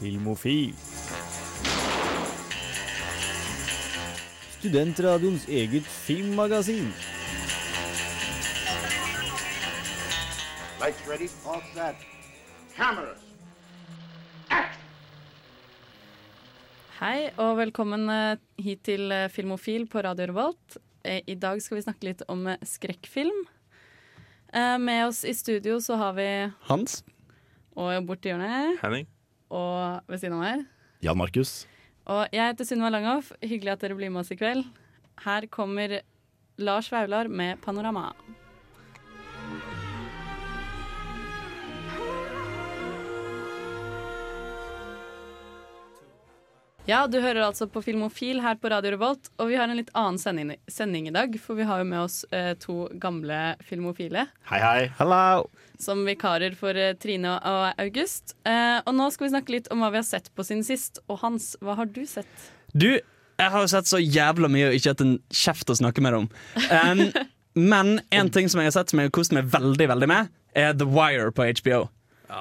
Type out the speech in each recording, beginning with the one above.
Filmofil. Studentradioens eget filmmagasin. Lights ready, all set. Cameras. Hei og velkommen eh, hit til eh, Filmofil på Radio Revolt. Eh, I dag skal vi snakke litt om skrekkfilm. Eh, Med oss i studio så har vi Hans. Og borti hjørnet Henning? Og ved siden av meg. Jan Markus. Og jeg heter Sunniva Langhoff. Hyggelig at dere blir med oss i kveld. Her kommer Lars Vaular med 'Panorama'. Ja, du hører altså på Filmofil her på Radio Revolt, og vi har en litt annen sending, sending i dag. For vi har jo med oss eh, to gamle filmofile Hei, hei. Hello. som vikarer for eh, Trine og August. Eh, og nå skal vi snakke litt om hva vi har sett på siden sist. Og Hans, hva har du sett? Du, jeg har jo sett så jævla mye og ikke hatt en kjeft å snakke med deg om. Um, men en ting som jeg har sett som jeg har kost meg veldig veldig med, er The Wire på HBO.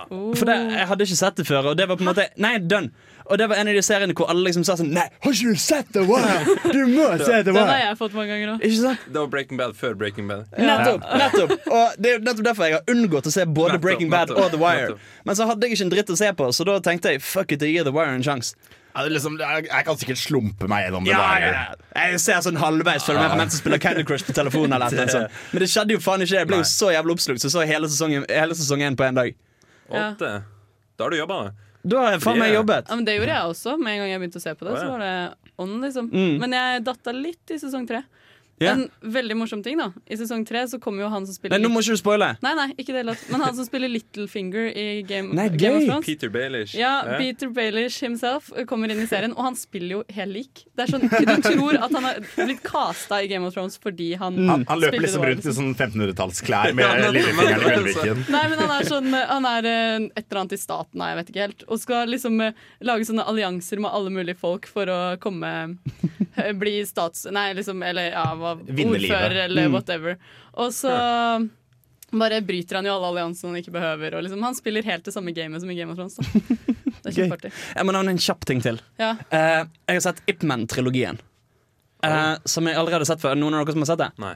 For det, Jeg hadde ikke sett det før, og det var på en måte Nei, done. Og det var en av de seriene hvor alle liksom sa sånn Nei, har ikke du sett The Wire? Du må se The Wire! Den har jeg fått mange ganger nå Ikke sant? Det var Breaking Bad før Breaking Bad. Nettopp! nettopp Og Det er nettopp derfor jeg har unngått å se både Nettopp, Breaking Bad nettopp, og The Wire. nettopp. Men så hadde jeg ikke en dritt å se på, så da tenkte jeg fuck it, jeg gir The Wire en sjanse. Ja, liksom, jeg, jeg kan sikkert slumpe meg gjennom det. Ja, ja, ja. Jeg ser sånn halvveis følger med på mens jeg spiller Candy Crush på telefonen. Eller et eller. Men det skjedde jo faen ikke. Jeg ble jo så jævlig oppslukt, så så jeg hele sesongen, hele på én dag. Ja. Åtte. Da har du jobba, da. Da har jeg faen meg jobbet. Ja, men det gjorde jeg også. Med en gang jeg begynte å se på det, så var det on, liksom. Mm. Men jeg datta litt i sesong tre. Ja. En veldig morsom ting, da. I sesong tre så kommer jo han som spiller Nei, nå må ikke du spoile. Nei, nei, ikke det lett. Men han som spiller Littlefinger i Game, Nei, Game of. Thrones. Peter Baelish. Ja, Peter Baelish himself kommer inn i serien, og han spiller jo helt lik. Det er sånn, Du tror at han har blitt casta i Game of Thrones fordi han, Han, han løper liksom rundt i sånn 1500-tallsklær med lillefingeren i nettopp. Nei, men han er sånn Han er eh, et eller annet i staten, nei, jeg vet ikke helt. Og skal liksom eh, lage sånne allianser med alle mulige folk for å komme eh, Bli stats... Nei, liksom Eller ja, hva, Livet. ordfører eller Mm. whatever. Og så bare bryter han jo alle alliansene han ikke behøver. Og liksom, han spiller helt det samme gamet som i Game of Thrones. Da. Det er kjempeartig. Jeg må nevne en kjapp ting til. Ja. Uh, jeg har sett Ip Man-trilogien. eh, som jeg allerede har sett før. Noen av dere som har sett det? Nei.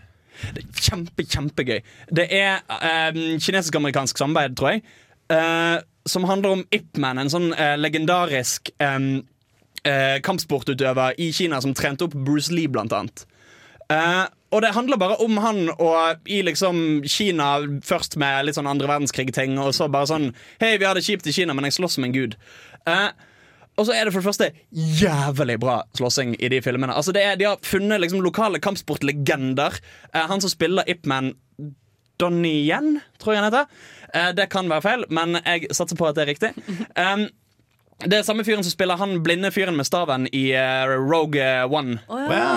Det er kjempe, kjempegøy. Det er uh, kinesisk-amerikansk samarbeid, tror jeg. eh, som handler om Ip Man, en sånn legendarisk um, eh, kampsportutøver i Kina som trente opp Bruce Lee, blant annet. Eh, og det handler bare om han og i liksom Kina først med litt sånn andre verdenskrig-ting, og så bare sånn Hei, vi har det kjipt i Kina, men jeg slåss som en gud. Uh, og så er det for det første jævlig bra slåssing i de filmene. Altså er, De har funnet liksom lokale kampsportlegender. Uh, han som spiller Ip Man, Donnie Yen, tror jeg han heter. Det kan være feil, men jeg satser på at det er riktig. Um, det er samme fyren som spiller han blinde fyren med staven i uh, Rogue One. Oh, ja.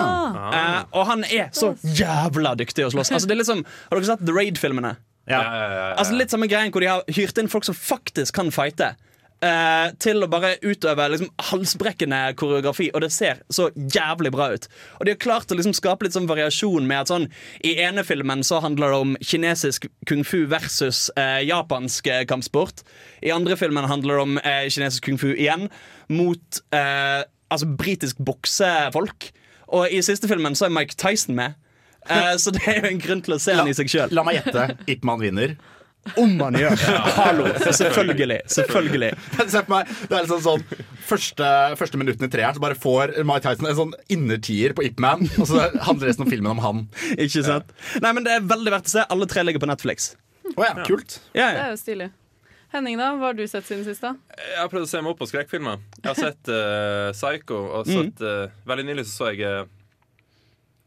Eh, og han er så jævla dyktig å slåss. Altså, det er liksom, har dere sett The Raid-filmene? Ja. Ja, ja, ja, ja. Altså Litt samme greien hvor de har hyrt inn folk som faktisk kan fighte. Eh, til å bare utøve liksom, halsbrekkende koreografi, og det ser så jævlig bra ut. Og de har klart å liksom, skape litt sånn variasjon med at sånn I ene filmen så handler det om kinesisk kung fu versus eh, japansk eh, kampsport. I andre filmen handler det om eh, kinesisk kung fu igjen mot eh, altså britisk boksefolk. Og i siste filmen så er Mike Tyson med. Eh, så det er jo en grunn til å se han i seg sjøl. La meg gjette. Ip Man vinner. Om han gjør Hallo, selvfølgelig. Selvfølgelig. Se på meg, det er liksom sånn Første, første minutten i treeren så bare får Mike Tyson en sånn innertier på Ip Man, og så handler resten av filmen om han. Ikke sant? Nei, men Det er veldig verdt å se. Alle tre ligger på Netflix. Oh, ja, kult. Ja, Det er jo stilig. Henning, da? Hva har du sett siden sist? da? Jeg har prøvd å se meg opp på skrekkfilmer. Jeg har sett uh, Psycho, og sett uh, Veldig nylig så så jeg uh,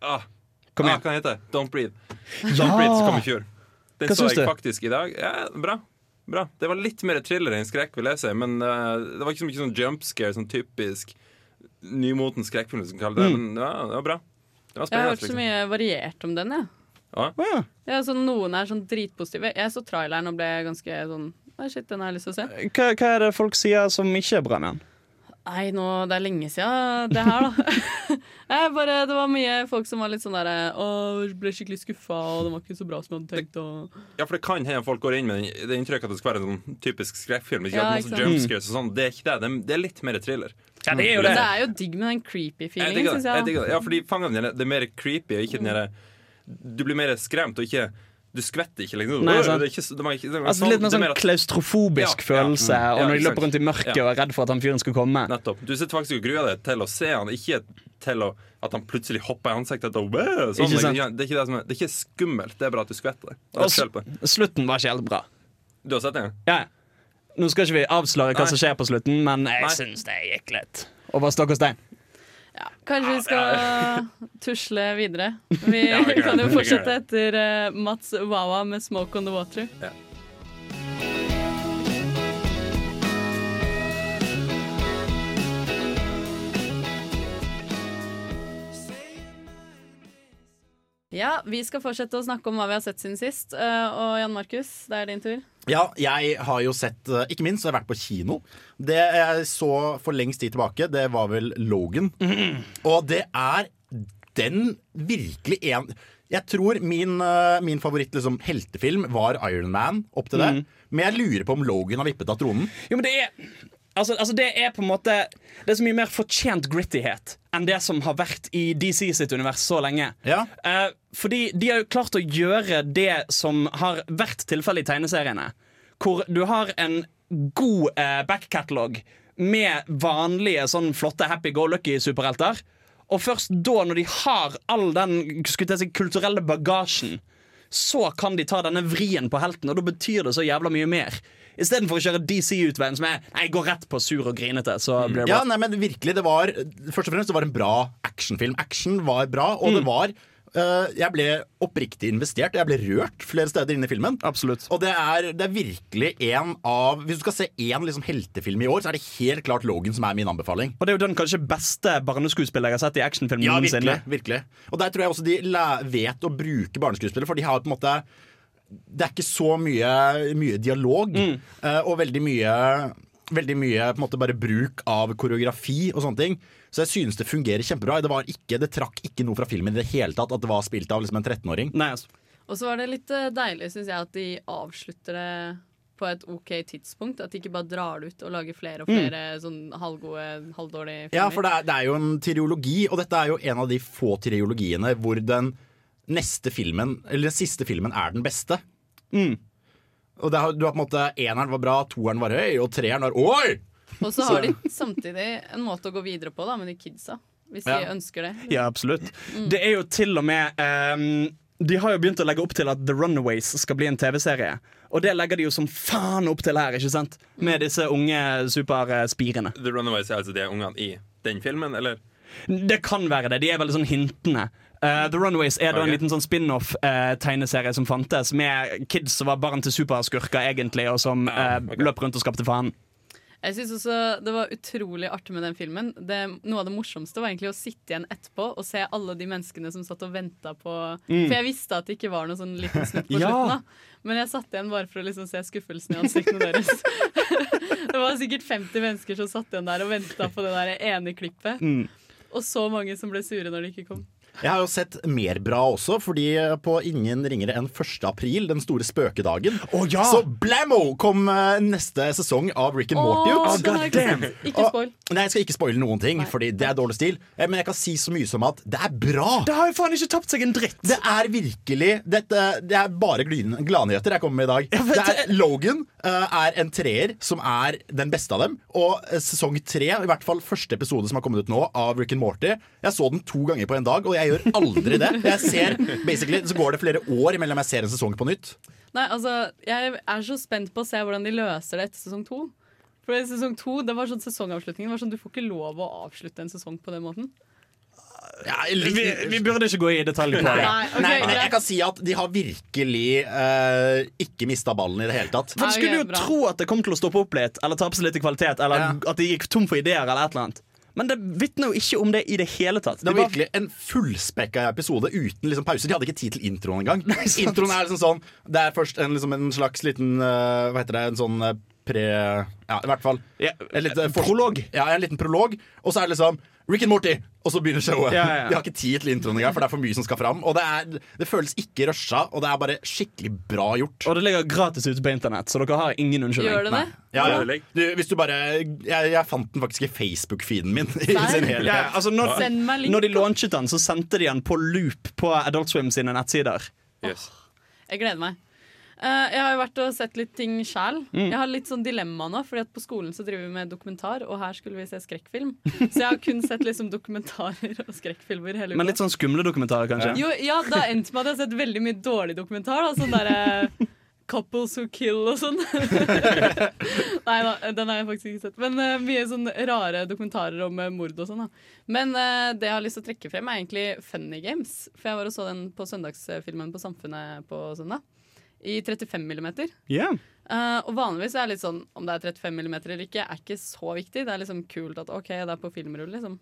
ah, Kom ah. Hva heter det? Don't Breathe. Don't Breathe som kom i fjor. Den Hva så jeg du? faktisk i dag. Ja, bra. bra Det var litt mer thriller enn skrekk, vil jeg si. Men uh, det var ikke så mye sånn jump scare, sånn typisk nymotens skrekkfilm, som kaller det. Men ja, det var bra. Det var Jeg har hørt så mye variert om den. jeg. Ja. Ja. Ja, så noen er sånn dritpositive. Jeg så traileren og ble ganske sånn shit, den har jeg lyst til å se. Hva, hva er det folk sier som ikke er bra med den? Nei, nå, det er lenge siden det her, da. Nei, bare, det var mye folk som var litt sånn derre Å, ble skikkelig skuffa, og det var ikke så bra som jeg hadde tenkt. Og... Ja, for det kan hende folk går inn med det inntrykket at det skal være en sånn typisk skrekkfilm. Ikke Ja, ikke jumpscares og sånn. Det er ikke det. Det er, litt mer thriller. Ja, det er jo Men det. det er jo digg med den creepy feelingen, syns Jeg jeg. Ja, fordi fangene dine det er mer creepy, og ikke den derre Du blir mer skremt, og ikke Du skvetter ikke, lenger. Nei, sant. det er ikke, det var ikke, det var Altså sånn- Litt mer er sånn mer at- klaustrofobisk Ja, ja. følelse, Mm. og når ikke løper rundt i mørket Ja. og er redd for at han fyren skal komme. Nettopp. Du sitter faktisk og gruer deg til å se han, ikke til å, at han plutselig hopper i ansiktet. Og, sånn, Ikke liksom. det, er ikke det, er, det er ikke skummelt, det er bare at du skvetter. Slutten var ikke helt bra. Du har sett den? Ja, ja. Nå skal ikke vi avsløre hva Nei. som skjer på slutten, men jeg syns det gikk litt over stokk og stein. Ja, kanskje vi skal tusle videre. Vi Ja, vi kan jo fortsette etter eh, Mats Wawa med 'Smoke on the Water'. Ja. Ja, vi skal fortsette å snakke om hva vi har sett siden sist. Eh, og Jan Markus, det er din tur. Ja, jeg har jo sett eh, Ikke minst så har jeg vært på kino. Det jeg så for lengst tid tilbake, det var vel Logan. Og det er den virkelig en Jeg tror min, eh, min favoritt liksom, heltefilm var Iron Man opp til det. Men jeg lurer på om Logan har vippet av tronen. Jo, men det er Altså, altså det er på en måte Det er så mye mer fortjent grittyhet enn det som har vært i DC sitt univers så lenge. Ja. Uh, fordi de har jo klart å gjøre det som har vært tilfellet i tegneseriene. Hvor du har en god uh, backcatalog med vanlige sånn flotte happy-go-lucky-superhelter. Og først da, når de har all den si, kulturelle bagasjen, så kan de ta denne vrien på helten, og da betyr det så jævla mye mer. Istedenfor å kjøre DC-utveien som er Nei, går rett på sur og grinete. Så blir det bra. Ja, nei, men virkelig, det var Først og fremst det var en bra actionfilm. Action var bra, og det var Uh, Jeg ble oppriktig investert, og jeg ble rørt flere steder inne i filmen. Absolutt. Og det er, det er virkelig en av Hvis du skal se én liksom, heltefilm i år, så er det helt klart Logan som er min anbefaling. Og det er jo den kanskje beste barneskuespillet jeg har sett i actionfilm Ja, noensinne. virkelig, virkelig. Og der tror jeg også de vet å bruke barneskuespillere, for de har på en måte Det er ikke så mye, mye dialog, eh, og veldig mye Veldig mye på en måte bare bruk av koreografi og sånne ting. Så jeg synes det fungerer kjempebra. Det, var ikke, det trakk ikke noe fra filmen i det hele tatt at det var spilt av liksom en 13-åring. Altså. Og så var det litt eh, deilig, syns jeg, at de avslutter det på et OK tidspunkt. At de ikke bare drar det ut og lager flere og flere sånn halvgode, halvdårlige filmer. Ja, for det er, det er jo en triologi, og dette er jo en av de få triologiene hvor den neste filmen, eller den siste filmen, er den beste. Og det har, du har på en måte Eneren var bra, toeren var høy, og treeren var Oi! Og så har de samtidig en måte å gå videre på da, med de kidsa. Hvis de ønsker det. Ja, absolutt. Det er jo til og med um, De har jo begynt å legge opp til at The Runaways skal bli en TV-serie. Og det legger de jo som faen opp til her, ikke sant? Med disse unge superspirene. The Runaways er altså de ungene i den filmen, eller? Det kan være det. De er veldig sånn hintende. Eh, The Runaways er da en liten sånn spin-off-tegneserie som fantes, med kids som var barn til superskurker, egentlig, og som uh, okay. løp rundt og skapte faen. Jeg synes også Det var utrolig artig med den filmen. Det, noe av det morsomste var egentlig å sitte igjen etterpå og se alle de menneskene som satt og venta på For jeg visste at det ikke var noe sånn liten snutt på Ja. slutten. da Men jeg satt igjen bare for å liksom se skuffelsen i ansiktene deres. det var sikkert 50 mennesker som satt igjen der og venta på det der ene klippet. Og så mange som ble sure når det ikke kom. Jeg har jo sett mer bra også, fordi på Ingen ringere enn 1. april, den store spøkedagen, oh, ja! så blammo kom eh, neste sesong av Rick and Morty Åh, ut. ikke Ikke spoil. Nei, Jeg skal ikke spoile noen ting, fordi det er dårlig stil. Eh, Men jeg kan si så mye som at det er bra! Det har jo faen ikke tapt seg en dritt! Det er virkelig dette, Det er bare gladnyheter jeg kommer med i dag. Ja, det er, Logan uh, er en treer som er den beste av dem. Og eh, sesong tre, i hvert fall første episode som har kommet ut nå, av Rick and Morty Jeg så den to ganger på en dag, og jeg gjør aldri det. Jeg ser, basically, Så går det flere år mellom jeg ser en sesong på nytt. Nei, altså, Jeg er så spent på å se hvordan de løser det etter sesong to. For i sesong to, det var sånn sesongavslutningen var sånn Du får ikke lov å avslutte en sesong på den måten. Ja, Vi, vi burde ikke gå i detalj på det. Nei, okay, Nei, jeg kan si at de har virkelig uh, ikke mista ballen i det hele tatt. For Du skulle jo bra. tro at det kom til å stoppe opp litt, eller tape seg litt i kvalitet, eller Ja. at de gikk tom for ideer, eller et eller annet. Men det vitner jo ikke om det i det hele tatt. Det De var virkelig en fullspekka episode uten liksom pauser. De hadde ikke tid til introen engang. sant. Introen er liksom sånn Det er først en, liksom en slags liten uh, Hva heter det, en sånn uh, pre... Ja, i hvert fall. Ja, En litt, uh, prolog. Ja, en liten prolog, og så er det liksom Rick and Morty, og så begynner showet. Ja, ja, ja. De har ikke tid til introen engang, for det er for mye som skal fram. Og det, er, det føles ikke rusha, og det er bare skikkelig bra gjort. Og det ligger gratis ute på internett, så dere har ingen unnskyldning. Gjør det det? Ja. Du, hvis du bare Jeg, jeg fant den faktisk i Facebook-feeden min. I sin helhet. Ja, altså når, Send meg link, når de launchet den, så sendte de den på loop på Adult Swim sine nettsider. Yes. Jeg gleder meg. Eh, jeg har jo vært og sett litt ting sjæl. Mm. Jeg har litt sånn dilemma nå, Fordi at på skolen så driver vi med dokumentar, og her skulle vi se skrekkfilm. Så jeg har kun sett liksom dokumentarer og skrekkfilmer hele Men litt sånn skumle dokumentarer, kanskje. Jo, ja, det har endt med at jeg har sett veldig mye dårlig dokumentar. Da. Sånn derre Couples Who Kill og sånn. Nei da, den har jeg faktisk ikke sett. Men uh, mye sånn rare dokumentarer om uh, mord og sånn. da. Men uh, det jeg har lyst til å trekke frem, er egentlig Funny Games. For jeg var og så den på søndagsfilmen på Samfunnet på søndag. I 35 millimeter. Ja. Uh, og vanligvis er det litt sånn om det er 35 millimeter eller ikke, er ikke så viktig. Det er liksom kult at OK, det er på filmrull, liksom.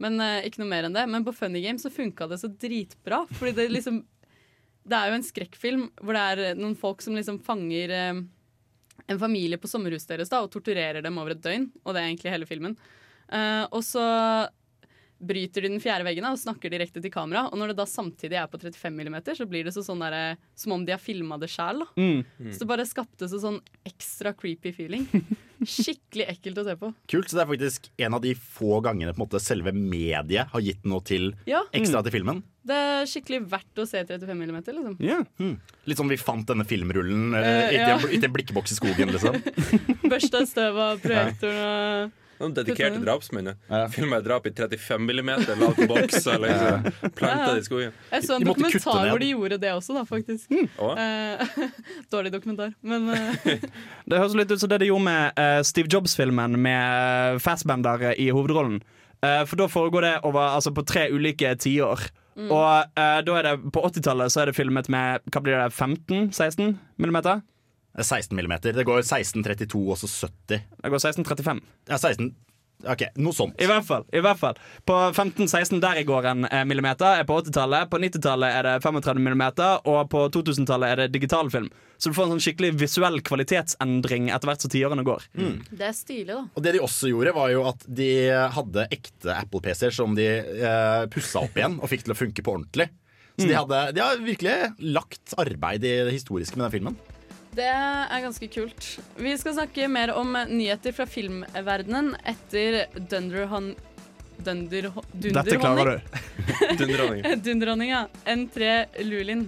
Men uh, ikke noe mer enn det. Men på Funny Games så funka det så dritbra. Fordi det liksom Det er jo en skrekkfilm hvor det er noen folk som liksom fanger uh, en familie på sommerhuset deres da, og torturerer dem over et døgn. Og det er egentlig hele filmen. Eh, og så bryter de den fjerde veggen og snakker direkte til kamera. Og når det da samtidig er på 35 mm, så blir det så sånn der, som om de har filma det sjæl. Mm. Så det bare skapte så sånn ekstra creepy feeling. Skikkelig ekkelt å se på. Kult, så det er faktisk en av de få gangene på en måte selve mediet har gitt noe til Ja, ekstra til filmen. det er skikkelig verdt å se 35 mm, liksom. Ja. Litt sånn vi fant denne filmrullen uh, Eh, i ja. en- i en blikkboks i skogen, liksom. Børsta støv av projektoren og Noen dedikerte drapsmenn. Ja. Filma et drap i 35 millimeter, la det på boks og liksom, planta det i skogen. Jeg så en De dokumentar hvor de gjorde det også, da, faktisk. Mm. Eh, dårlig dokumentar, men eh, Det høres litt ut som det de gjorde med eh, Steve Jobs-filmen med uh, Fassbender i hovedrollen. Eh, for da foregår det over, altså, på tre ulike tiår. Og eh, da er det på 80-tallet så er det filmet med hva blir det, 15-16 millimeter? Det er 16 millimeter. Det går 1632 og så 70. Det går 16-35. Ja, 16 OK, noe sånt. I hvert fall. i hvert fall På 15-16 der i går en eh, millimeter er på 80-tallet. På 90-tallet er det 35 millimeter, og på 2000-tallet er det digitalfilm. Så du får en sånn skikkelig visuell kvalitetsendring etter hvert som tiårene går. det er stilig, da. Og det de også gjorde, var jo at de hadde ekte Apple-PC-er som de eh, pussa opp igjen og fikk til å funke på ordentlig. Så de, hadde, de har virkelig lagt arbeid i det historiske med den filmen. Det er ganske kult. Vi skal snakke mer om nyheter fra filmverdenen etter Dunderhon... Dunder, Dette klarer du. Dundronning. Dunderdronning, ja. N3 Lulin.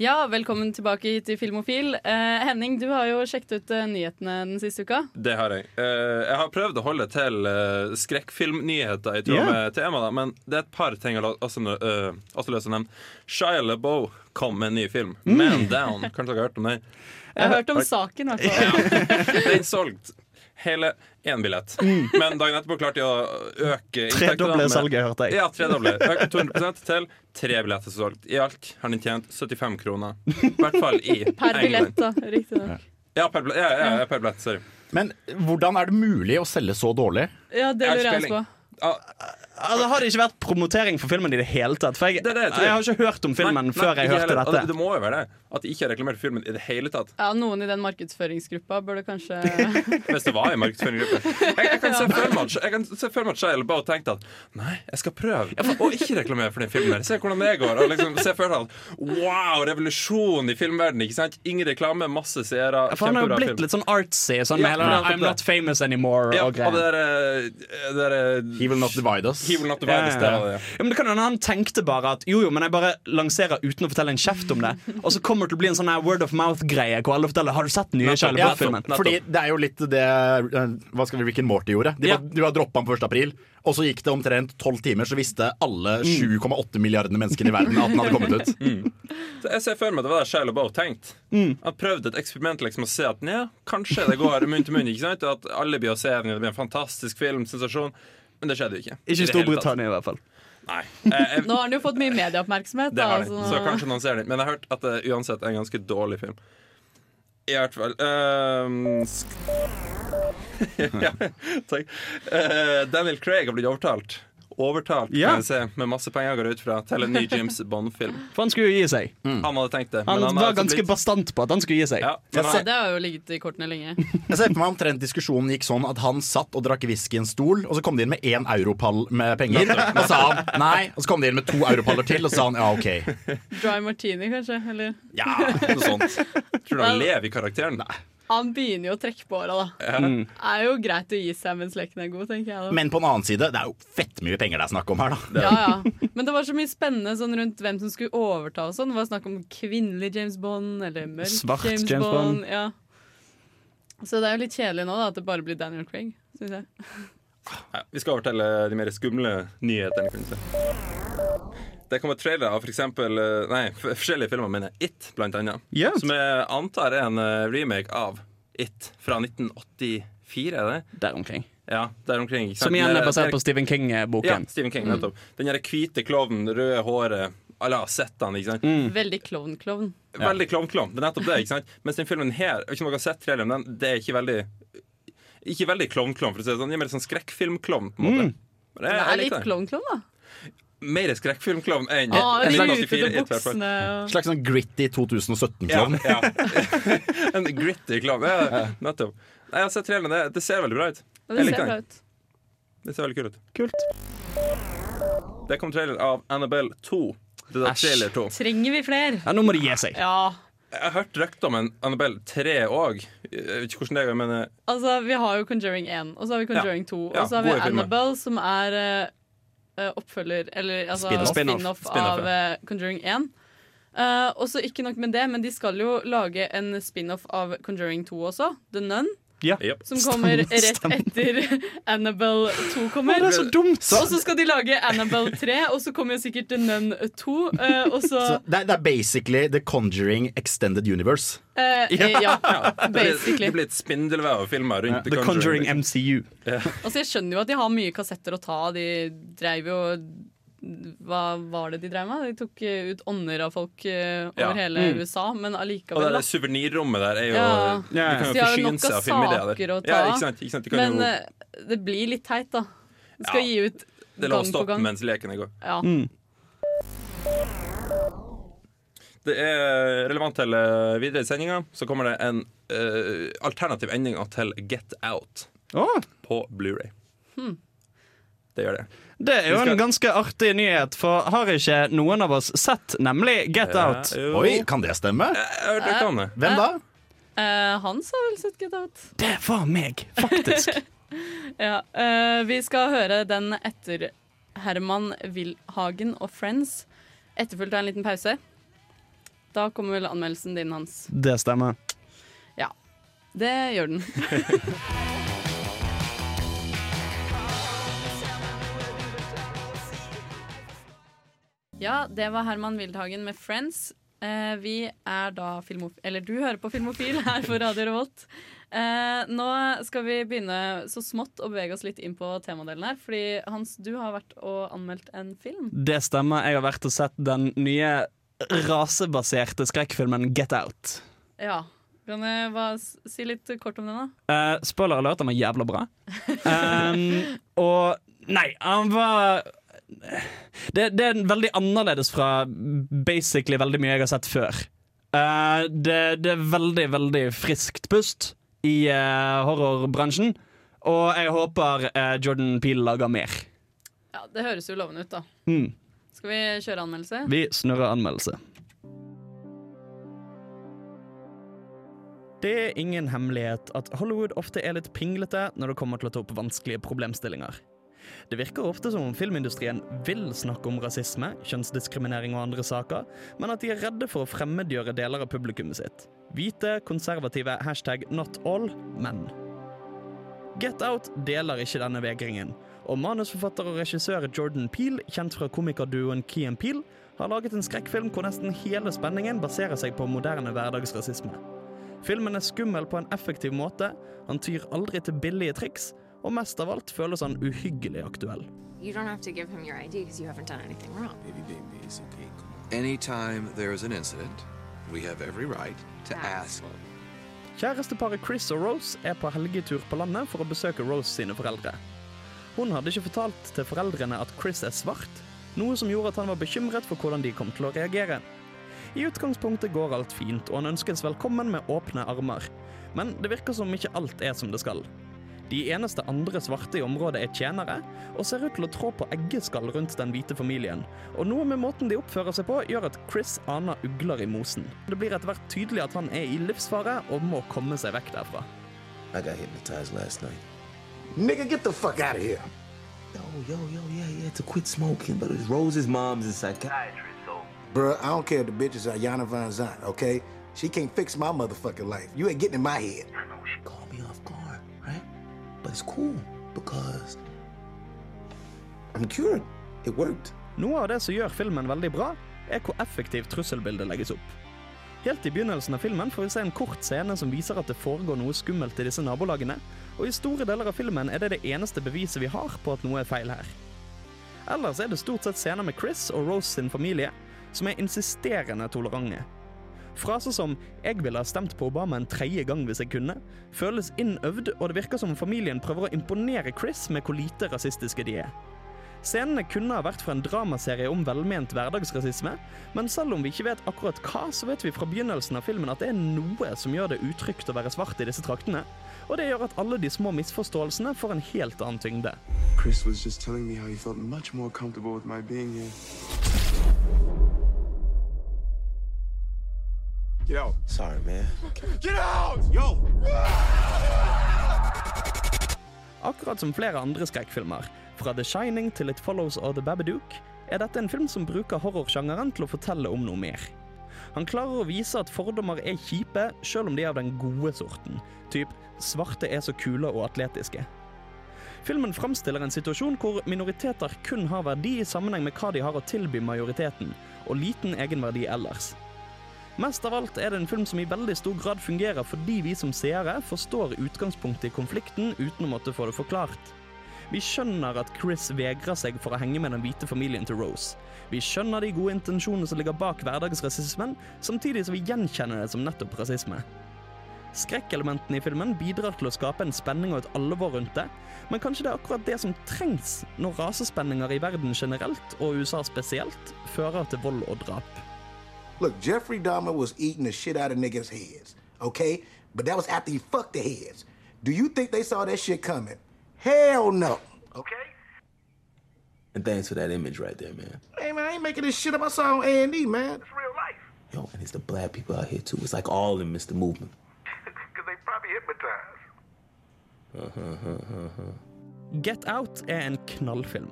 Ja, velkommen tilbake hit til Filmofil. Eh, Henning, du har jo sjekket ut eh, nyhetene den siste uka. Det har jeg. Eh, jeg har prøvd å holde til uh, skrekkfilmnyheter i tråd yeah. med temaet, men det er et par ting jeg har også, lyst til å nevne. Shia LaBeouf kom med en ny film. Man Down. Kanskje dere har hørt om den? Jeg har hørt om saken, i hvert fall. Den solgte hele én billett. Men dagen etterpå klarte de å øke Tredoble salget, hørte jeg. Ja, tredoble. Økte 200 til tre billetter solgt. I alt har den tjent 75 kroner. I hvert fall i Per billett, da. Riktignok. Ja, per billett. Ja, ja, ja, per billett. Sorry. Men hvordan er det mulig å selge så dårlig? Ja, det lurer jeg også på. Altså, har det ikke vært promotering for filmen i det hele tatt? For jeg, Det det jeg jeg har ikke hørt om filmen nei, før nei, jeg hørte heller. dette. Altså, Det må jo være det. At de ikke har reklamert for filmen i det hele tatt. Ja, Noen i den markedsføringsgruppa burde kanskje Hvis det var en markedsføringsgruppe. Jeg, jeg kan se for meg at- jeg for at tenkte at nei, jeg skal prøve å ikke reklamere for den filmen. her Se hvordan det går. Og liksom se for deg at wow, revolusjon i filmverdenen. Ikke sant? Ingen reklame, masse seere. For han har jo blitt film. litt sånn artsy. Sånn Ja, med hele I'm not famous anymore ja, og og det greier. derre der, He will not divide us. He will not divide us. Ja, Det ja, var ja. men det kan hende han tenkte bare at jo, jo, men jeg bare lanserer uten å fortelle en kjeft om det. Og så kommer det til å bli en sånn word of mouth-greie hvor alle forteller Har du sett den nye. Shia Ja, LaBeouf-filmen? Fordi det er jo litt det eh, Hva skal vi Rick and Morty gjorde. De Ja. var, de var droppa den på 1. april, og så gikk det omtrent tolv timer, så visste alle Mm. 7,8 milliardene mennesker i verden at den hadde kommet ut. Så jeg ser for meg at det var det Shia LaBeouf tenkte. Mm. Han prøvde et eksperiment liksom å se at ja, kanskje det går munn til munn. Ikke sant? Og at alle blir å se den, det blir en fantastisk film, sensasjon. Men det skjedde jo ikke. Ikke i. Storbritannia, i hvert fall. Nei. Jeg, jeg, Nå har han jo fått mye medieoppmerksomhet. det har de. så- Så kanskje noen ser den. Men jeg har hørt at det uansett er en ganske dårlig film. I hvert fall ehm, ja, takk. Uh, Daniel Craig har blitt overtalt. Overtalt, Ja. kan jeg se, med masse penger går ut fra, til en ny James Bond-film. For han skulle jo gi seg. Han hadde tenkt det. Han han var altså ganske blitt- bastant på at han skulle gi seg. ja, Jeg Ja, det har jo ligget i kortene lenge. Jeg ser for meg omtrent diskusjonen gikk sånn at han satt og drakk whisky i en stol, og så kom de inn med én europall med penger, og sa han nei. Og så kom de inn med to europaller til, og så sa han ja, OK. Dry martini, kanskje? Eller Ja, noe sånt. Tror du han lever i karakteren? Han begynner jo å trekke på åra, da. Mm. Det er jo greit å gi seg mens leken er god, tenker jeg. da Men på den annen side, det er jo fett mye penger det er snakk om her, da. Ja, ja. Men det var så mye spennende sånn rundt hvem som skulle overta og sånn. Det var snakk om kvinnelig James Bond eller mørk Svart James, James Bond. Bond. Ja. Så det er jo litt kjedelig nå da at det bare blir Daniel Craig, syns jeg. Ja, vi skal over til de mer skumle nyhetene. Det kommer trailere av for eksempel, eh, nei, forskjellige filmer, mener jeg. It, blant annet. Yeah. Som jeg antar er en eh, remake av It fra 1984, er det? Der omkring. Ja, der omkring. ikke sant? Som igjen er basert på Stephen King-boken. Ja, Stephen King, nettopp. Den der hvite klovnen, røde håret. Alle har sett han, ikke sant? Mm. Veldig klovn-klovn. Veldig klovn-klovn. Det er nettopp det. ikke sant? Mens den filmen her, ikke om dere har sett traileren, den, det er ikke veldig Ikke veldig klovn-klovn, for å si det sånn. Det er mer sånn skrekkfilm-klovn, på en måte. Men Det jeg, er litt klovn-klovn, da. Mer skrekkfilm-klovn enn Ah, en de 1984, rutete i hvert fall. buksene og Slags sånn gritty 2017-klovn. ja. en gritty klovn. Ja, nettopp. Nei, Jeg har sett traileren. Det, det ser veldig bra ut. Ja, det ser bra ut. Det ser veldig kult ut. Kult. Det kom trailer av Annabelle 2. Det er Æsj. trailer 2. Trenger vi flere? Ja, nå må de gi seg. Ja. Jeg har hørt rykter om en Annabelle 3 òg. Ikke hvordan det går, men eh, Altså, vi har jo Conjuring 1, og så har vi Conjuring 2, og så har vi. Annabelle, som er eh, oppfølger Eller altså Spin-off. spin spin Spin-off, av ja. Conjuring 1. Uh, og så ikke nok med det, men de skal jo lage en spin-off av Conjuring 2 også, The Nun. Ja. Som kommer rett etter Annabelle 2 kommer. Det er så dumt! Og så skal de lage Annabelle 3, og så kommer jo sikkert The Nun 2. eh, og så Så det, er, det er basically The Conjuring Extended Universe. eh, ja. Ja, basically. det blir et spindelvev av filmer rundt The Conjuring MCU. Altså, jeg skjønner jo at de har mye kassetter å ta av. De dreiv jo Hva var det de drev med? De tok eh, ut ånder av folk eh, over Ja. hele Mm. USA, men Og allikevel, det da. der suvenirrommet der er jo Ja. De kan jo forsyne seg av filmideer. Ja, ikke sant, ikke sant? De Men jo, eh, det blir litt teit, da. De skal Ja. gi ut det gang på gang. mens leken er i. Ja. Mm. Det er relevant til videre i sendinga. Så kommer det en uh, alternativ ending til Get Out oh. på Blu-ray Det gjør det. Det er jo skal- en ganske artig nyhet, for har ikke noen av oss sett nemlig Get Out? Eh, jo. Oi, kan det stemme? Jeg har hørt om det. Hvem da? Uh, Hans har vel sett Get Out. Det var meg, faktisk. Ja, uh, vi skal høre den etter Herman Wilhagen og Friends. Etterfulgt av en liten pause. Da kommer vel anmeldelsen din, Hans. Det stemmer. Ja. Det gjør den. ja, det var Herman Wildhagen med Friends. Eh, vi er da filmofil Eller du hører på Filmofil her på Radio Revolt. Eh, nå skal vi begynne så smått å bevege oss litt inn på temadelen her. Fordi Hans, du har vært og anmeldt en film. Det stemmer. Jeg har vært og sett den nye rasebaserte skrekkfilmen Get Out. Ja. Kan jeg bare si litt kort om den, da? Uh, spoiler alert, den var jævla bra. Um, og Nei, han var det, det er veldig annerledes fra basically veldig mye jeg har sett før. Uh, det, det er veldig, veldig friskt pust i uh, horrorbransjen. Og jeg håper uh, Jordan Peele lager mer. Ja, Det høres jo lovende ut, da. Mm. Skal vi kjøre anmeldelse? Vi snurrer anmeldelse. Det er ingen hemmelighet at Hollywood ofte er litt pinglete når det kommer til å ta opp vanskelige problemstillinger. Det virker ofte som om filmindustrien vil snakke om rasisme, kjønnsdiskriminering og andre saker, men at de er redde for å fremmedgjøre deler av publikummet sitt. Hvite, konservative hashtag not all menn. Get Out deler ikke denne vegringen, og manusforfatter og regissør Jordan Peele, kjent fra komikerduoen Key Peel, har laget en skrekkfilm hvor nesten hele spenningen baserer seg på moderne hverdagsrasisme. Filmen er skummel på en effektiv måte, han tyr aldri til billige triks, og mest av alt føles han uhyggelig aktuell. You don't have to give him your ID because you haven't done anything wrong. Baby, baby, it's okay. Anytime there is an incident, we have every right to ask. Kjæresteparet Chris og Rose er på helgetur på landet for å besøke Rose sine foreldre. Hun hadde ikke fortalt til foreldrene at Chris er svart, noe som gjorde at han var bekymret for hvordan de kom til å reagere. I utgangspunktet går alt fint, og han ønskes velkommen med åpne armer. Men det virker som ikke alt er som det skal. De eneste andre svarte i området er tjenere, og ser ut til å trå på eggeskall rundt den hvite familien. Og noe med måten de oppfører seg på, gjør at Chris aner ugler i mosen. Det blir etter hvert tydelig at han er i livsfare og må komme seg vekk derfra. I got hypnotized last night. Nigga, get the fuck out of here. Yo, yo, yo, yeah, yeah, to quit smoking, but it's Rose's mom's a psychiatrist, so. Bruh, I don't care if the bitch is Ayana Van Zant, okay? She can't fix my motherfucking life. You ain't getting in my head. I know she caught It's cool because I'm cured. It worked. Noe av det som gjør filmen veldig bra, er hvor effektivt trusselbildet legges opp. Helt i begynnelsen av filmen får vi se en kort scene som viser at det foregår noe skummelt i disse nabolagene, og i store deler av filmen er det det eneste beviset vi har på at noe er feil her. Ellers er det stort sett scener med Chris og Rose sin familie, som er insisterende tolerante. Fraser som 'jeg ville ha stemt på Obama en tredje gang hvis jeg kunne', føles innøvd, og det virker som familien prøver å imponere Chris med hvor lite rasistiske de er. Scenene kunne ha vært fra en dramaserie om velment hverdagsrasisme, men selv om vi ikke vet akkurat hva, så vet vi fra begynnelsen av filmen at det er noe som gjør det utrygt å være svart i disse traktene, og det gjør at alle de små misforståelsene får en helt annen tyngde. Chris was just telling me how he felt much more comfortable with my being here. Get out. Sorry, man. Get out! Yo! Akkurat som flere andre skrekkfilmer, fra The Shining til It Follows og The Babadook, er dette en film som bruker horrorsjangeren til å fortelle om noe mer. Han klarer å vise at fordommer er kjipe, selv om de er av den gode sorten. Typ svarte er så kule og atletiske. Filmen framstiller en situasjon hvor minoriteter kun har verdi i sammenheng med hva de har å tilby majoriteten, og liten egenverdi ellers. Mest av alt er det en film som i veldig stor grad fungerer fordi vi som seere forstår utgangspunktet i konflikten uten å måtte få det forklart. Vi skjønner at Chris vegrer seg for å henge med den hvite familien til Rose. Vi skjønner de gode intensjonene som ligger bak hverdagsrasismen, samtidig som vi gjenkjenner det som nettopp rasisme. Skrekkelementene i filmen bidrar til å skape en spenning og et alvor rundt det, men kanskje det er akkurat det som trengs når rasespenninger i verden generelt, og USA spesielt, fører til vold og drap. Look, Jeffrey Dahmer was eating the shit out of niggas' heads, okay? But that was after he fucked the heads. Do you think they saw that shit coming? Hell no. Okay? And thanks for that image right there, man. Hey man, I ain't making this shit up. I saw on A and E, man. It's real life. Yo, and it's the black people out here too. It's like all of them miss movement. Cause they probably hypnotized. Uh-huh, uh-huh, uh-huh. Get Out er en knallfilm.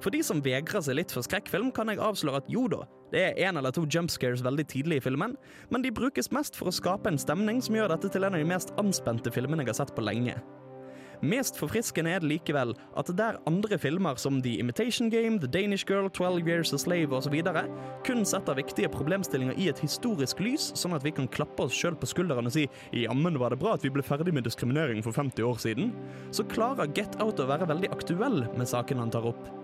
For de som vegrer seg litt for skrekkfilm, kan jeg avsløre at jo da, det er en eller to jumpscares veldig tidlig i filmen, men de brukes mest for å skape en stemning som gjør dette til en av de mest anspente filmene jeg har sett på lenge. Mest forfriskende er det likevel at der andre filmer som The Imitation Game, The Danish Girl, 12 Years a Slave osv. kun setter viktige problemstillinger i et historisk lys, sånn at vi kan klappe oss sjøl på skulderen og si 'jammen var det bra at vi ble ferdig med diskriminering for 50 år siden', så klarer Get Out å være veldig aktuell med saken han tar opp.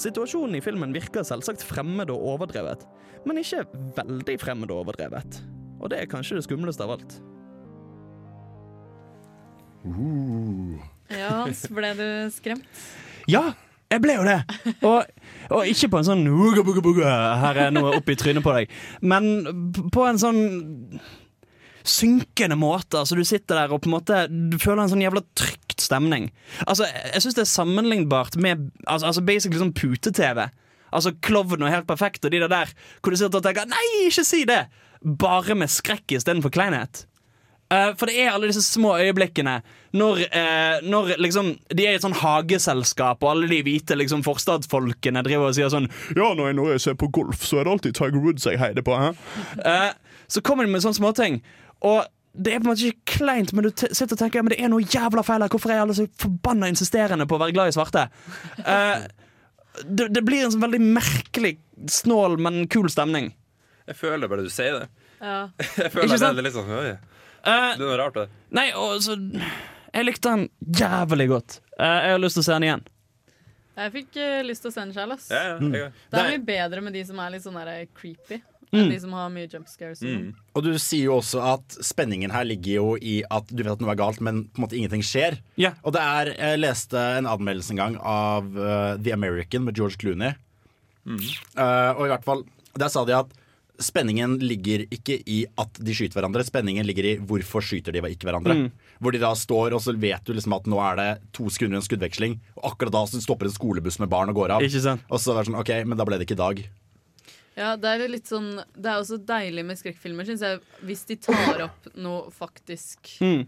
Situasjonen i filmen virker selvsagt fremmed og overdrevet, men ikke veldig fremmed og overdrevet. Og det er kanskje det skumleste av alt. Ja, Hans, ble du skremt? Ja, jeg ble jo det! Og, og ikke på en sånn «Uga, buga, buga, Her er noe oppi trynet på deg. Men på en sånn synkende måte. Altså, du sitter der og på en måte Du føler en sånn jævla trygt stemning. Altså, Jeg syns det er sammenlignbart med altså, altså basically sånn pute-TV. Altså Klovn og Helt perfekt og de der der hvor du sitter og tenker Nei, ikke si det! Bare med skrekk istedenfor kleinhet. Uh, for det er alle disse små øyeblikkene når, uh, når liksom de er i et sånn hageselskap, og alle de hvite liksom forstadsfolkene driver og sier sånn Ja, når jeg, når jeg ser på golf, så er det alltid Tiger Woods jeg heider på. Hæ? Uh, så kommer de med sånne småting. Og det er på en måte ikke kleint, men du t sitter og tenker ja, men det er noe jævla feil her. Hvorfor er alle så forbanna insisterende på å være glad i svarte? Uh, det, det blir en sånn veldig merkelig, snål, men kul stemning. Jeg føler bare du sier det. Ja. Jeg føler Ikke det er litt sånn Oi. Eh, Det er noe rart, det. Nei, og så Jeg likte den jævlig godt. Uh, jeg har lyst til å se den igjen. Jeg fikk lyst til å se den sjøl, ass. Ja, ja, jeg, Det er mye bedre med de som er litt sånn der creepy. Enn Mm. de som har mye jump scares. Og sånn. Og du sier jo også at spenningen her ligger jo i at du vet at noe er galt, men på en måte ingenting skjer. Og det er, jeg leste en anmeldelse en gang av uh, The American med George Clooney. Eh, og i hvert fall, der sa de at spenningen ligger ikke i at de skyter hverandre, spenningen ligger i hvorfor skyter de ikke hverandre. Mm. Hvor de da står, og så vet du liksom at nå er det to sekunder en skuddveksling, og akkurat da så stopper en skolebuss med barn og går av. Ikke sant? Og så er det sånn, ok, men da ble det ikke i dag. Ja, det er litt sånn Det er også deilig med skrekkfilmer, syns jeg, hvis de tar opp noe faktisk. Mm.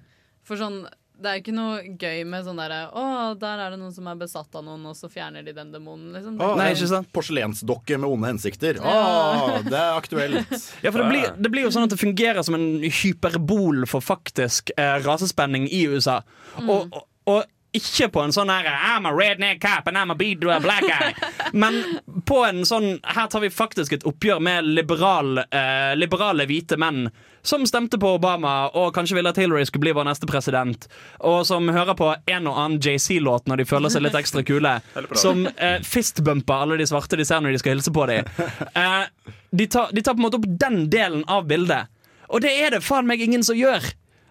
For sånn det er ikke noe gøy med sånn derre Å, der er det noen som er besatt av noen, og så fjerner de den demonen, liksom. Ah, Nei, ikke sant? Porselensdokke med onde hensikter. Å, Ja. det er aktuelt. Ja, for det blir, det blir jo sånn at det fungerer som en hyperbol for faktisk eh, rasespenning i USA. Og, og, og ikke på en sånn her I'm a redneck cop and I'm a beat a black guy. Men på en sånn Her tar vi faktisk et oppgjør med liberal, eh, liberale hvite menn som stemte på Obama og kanskje ville at Hillary skulle bli vår neste president. Og som hører på en og annen JC-låt når de føler seg litt ekstra kule. Som eh, fistbumper alle de svarte de ser når de skal hilse på dem. Eh, de, tar, de tar på en måte opp den delen av bildet. Og det er det faen meg ingen som gjør.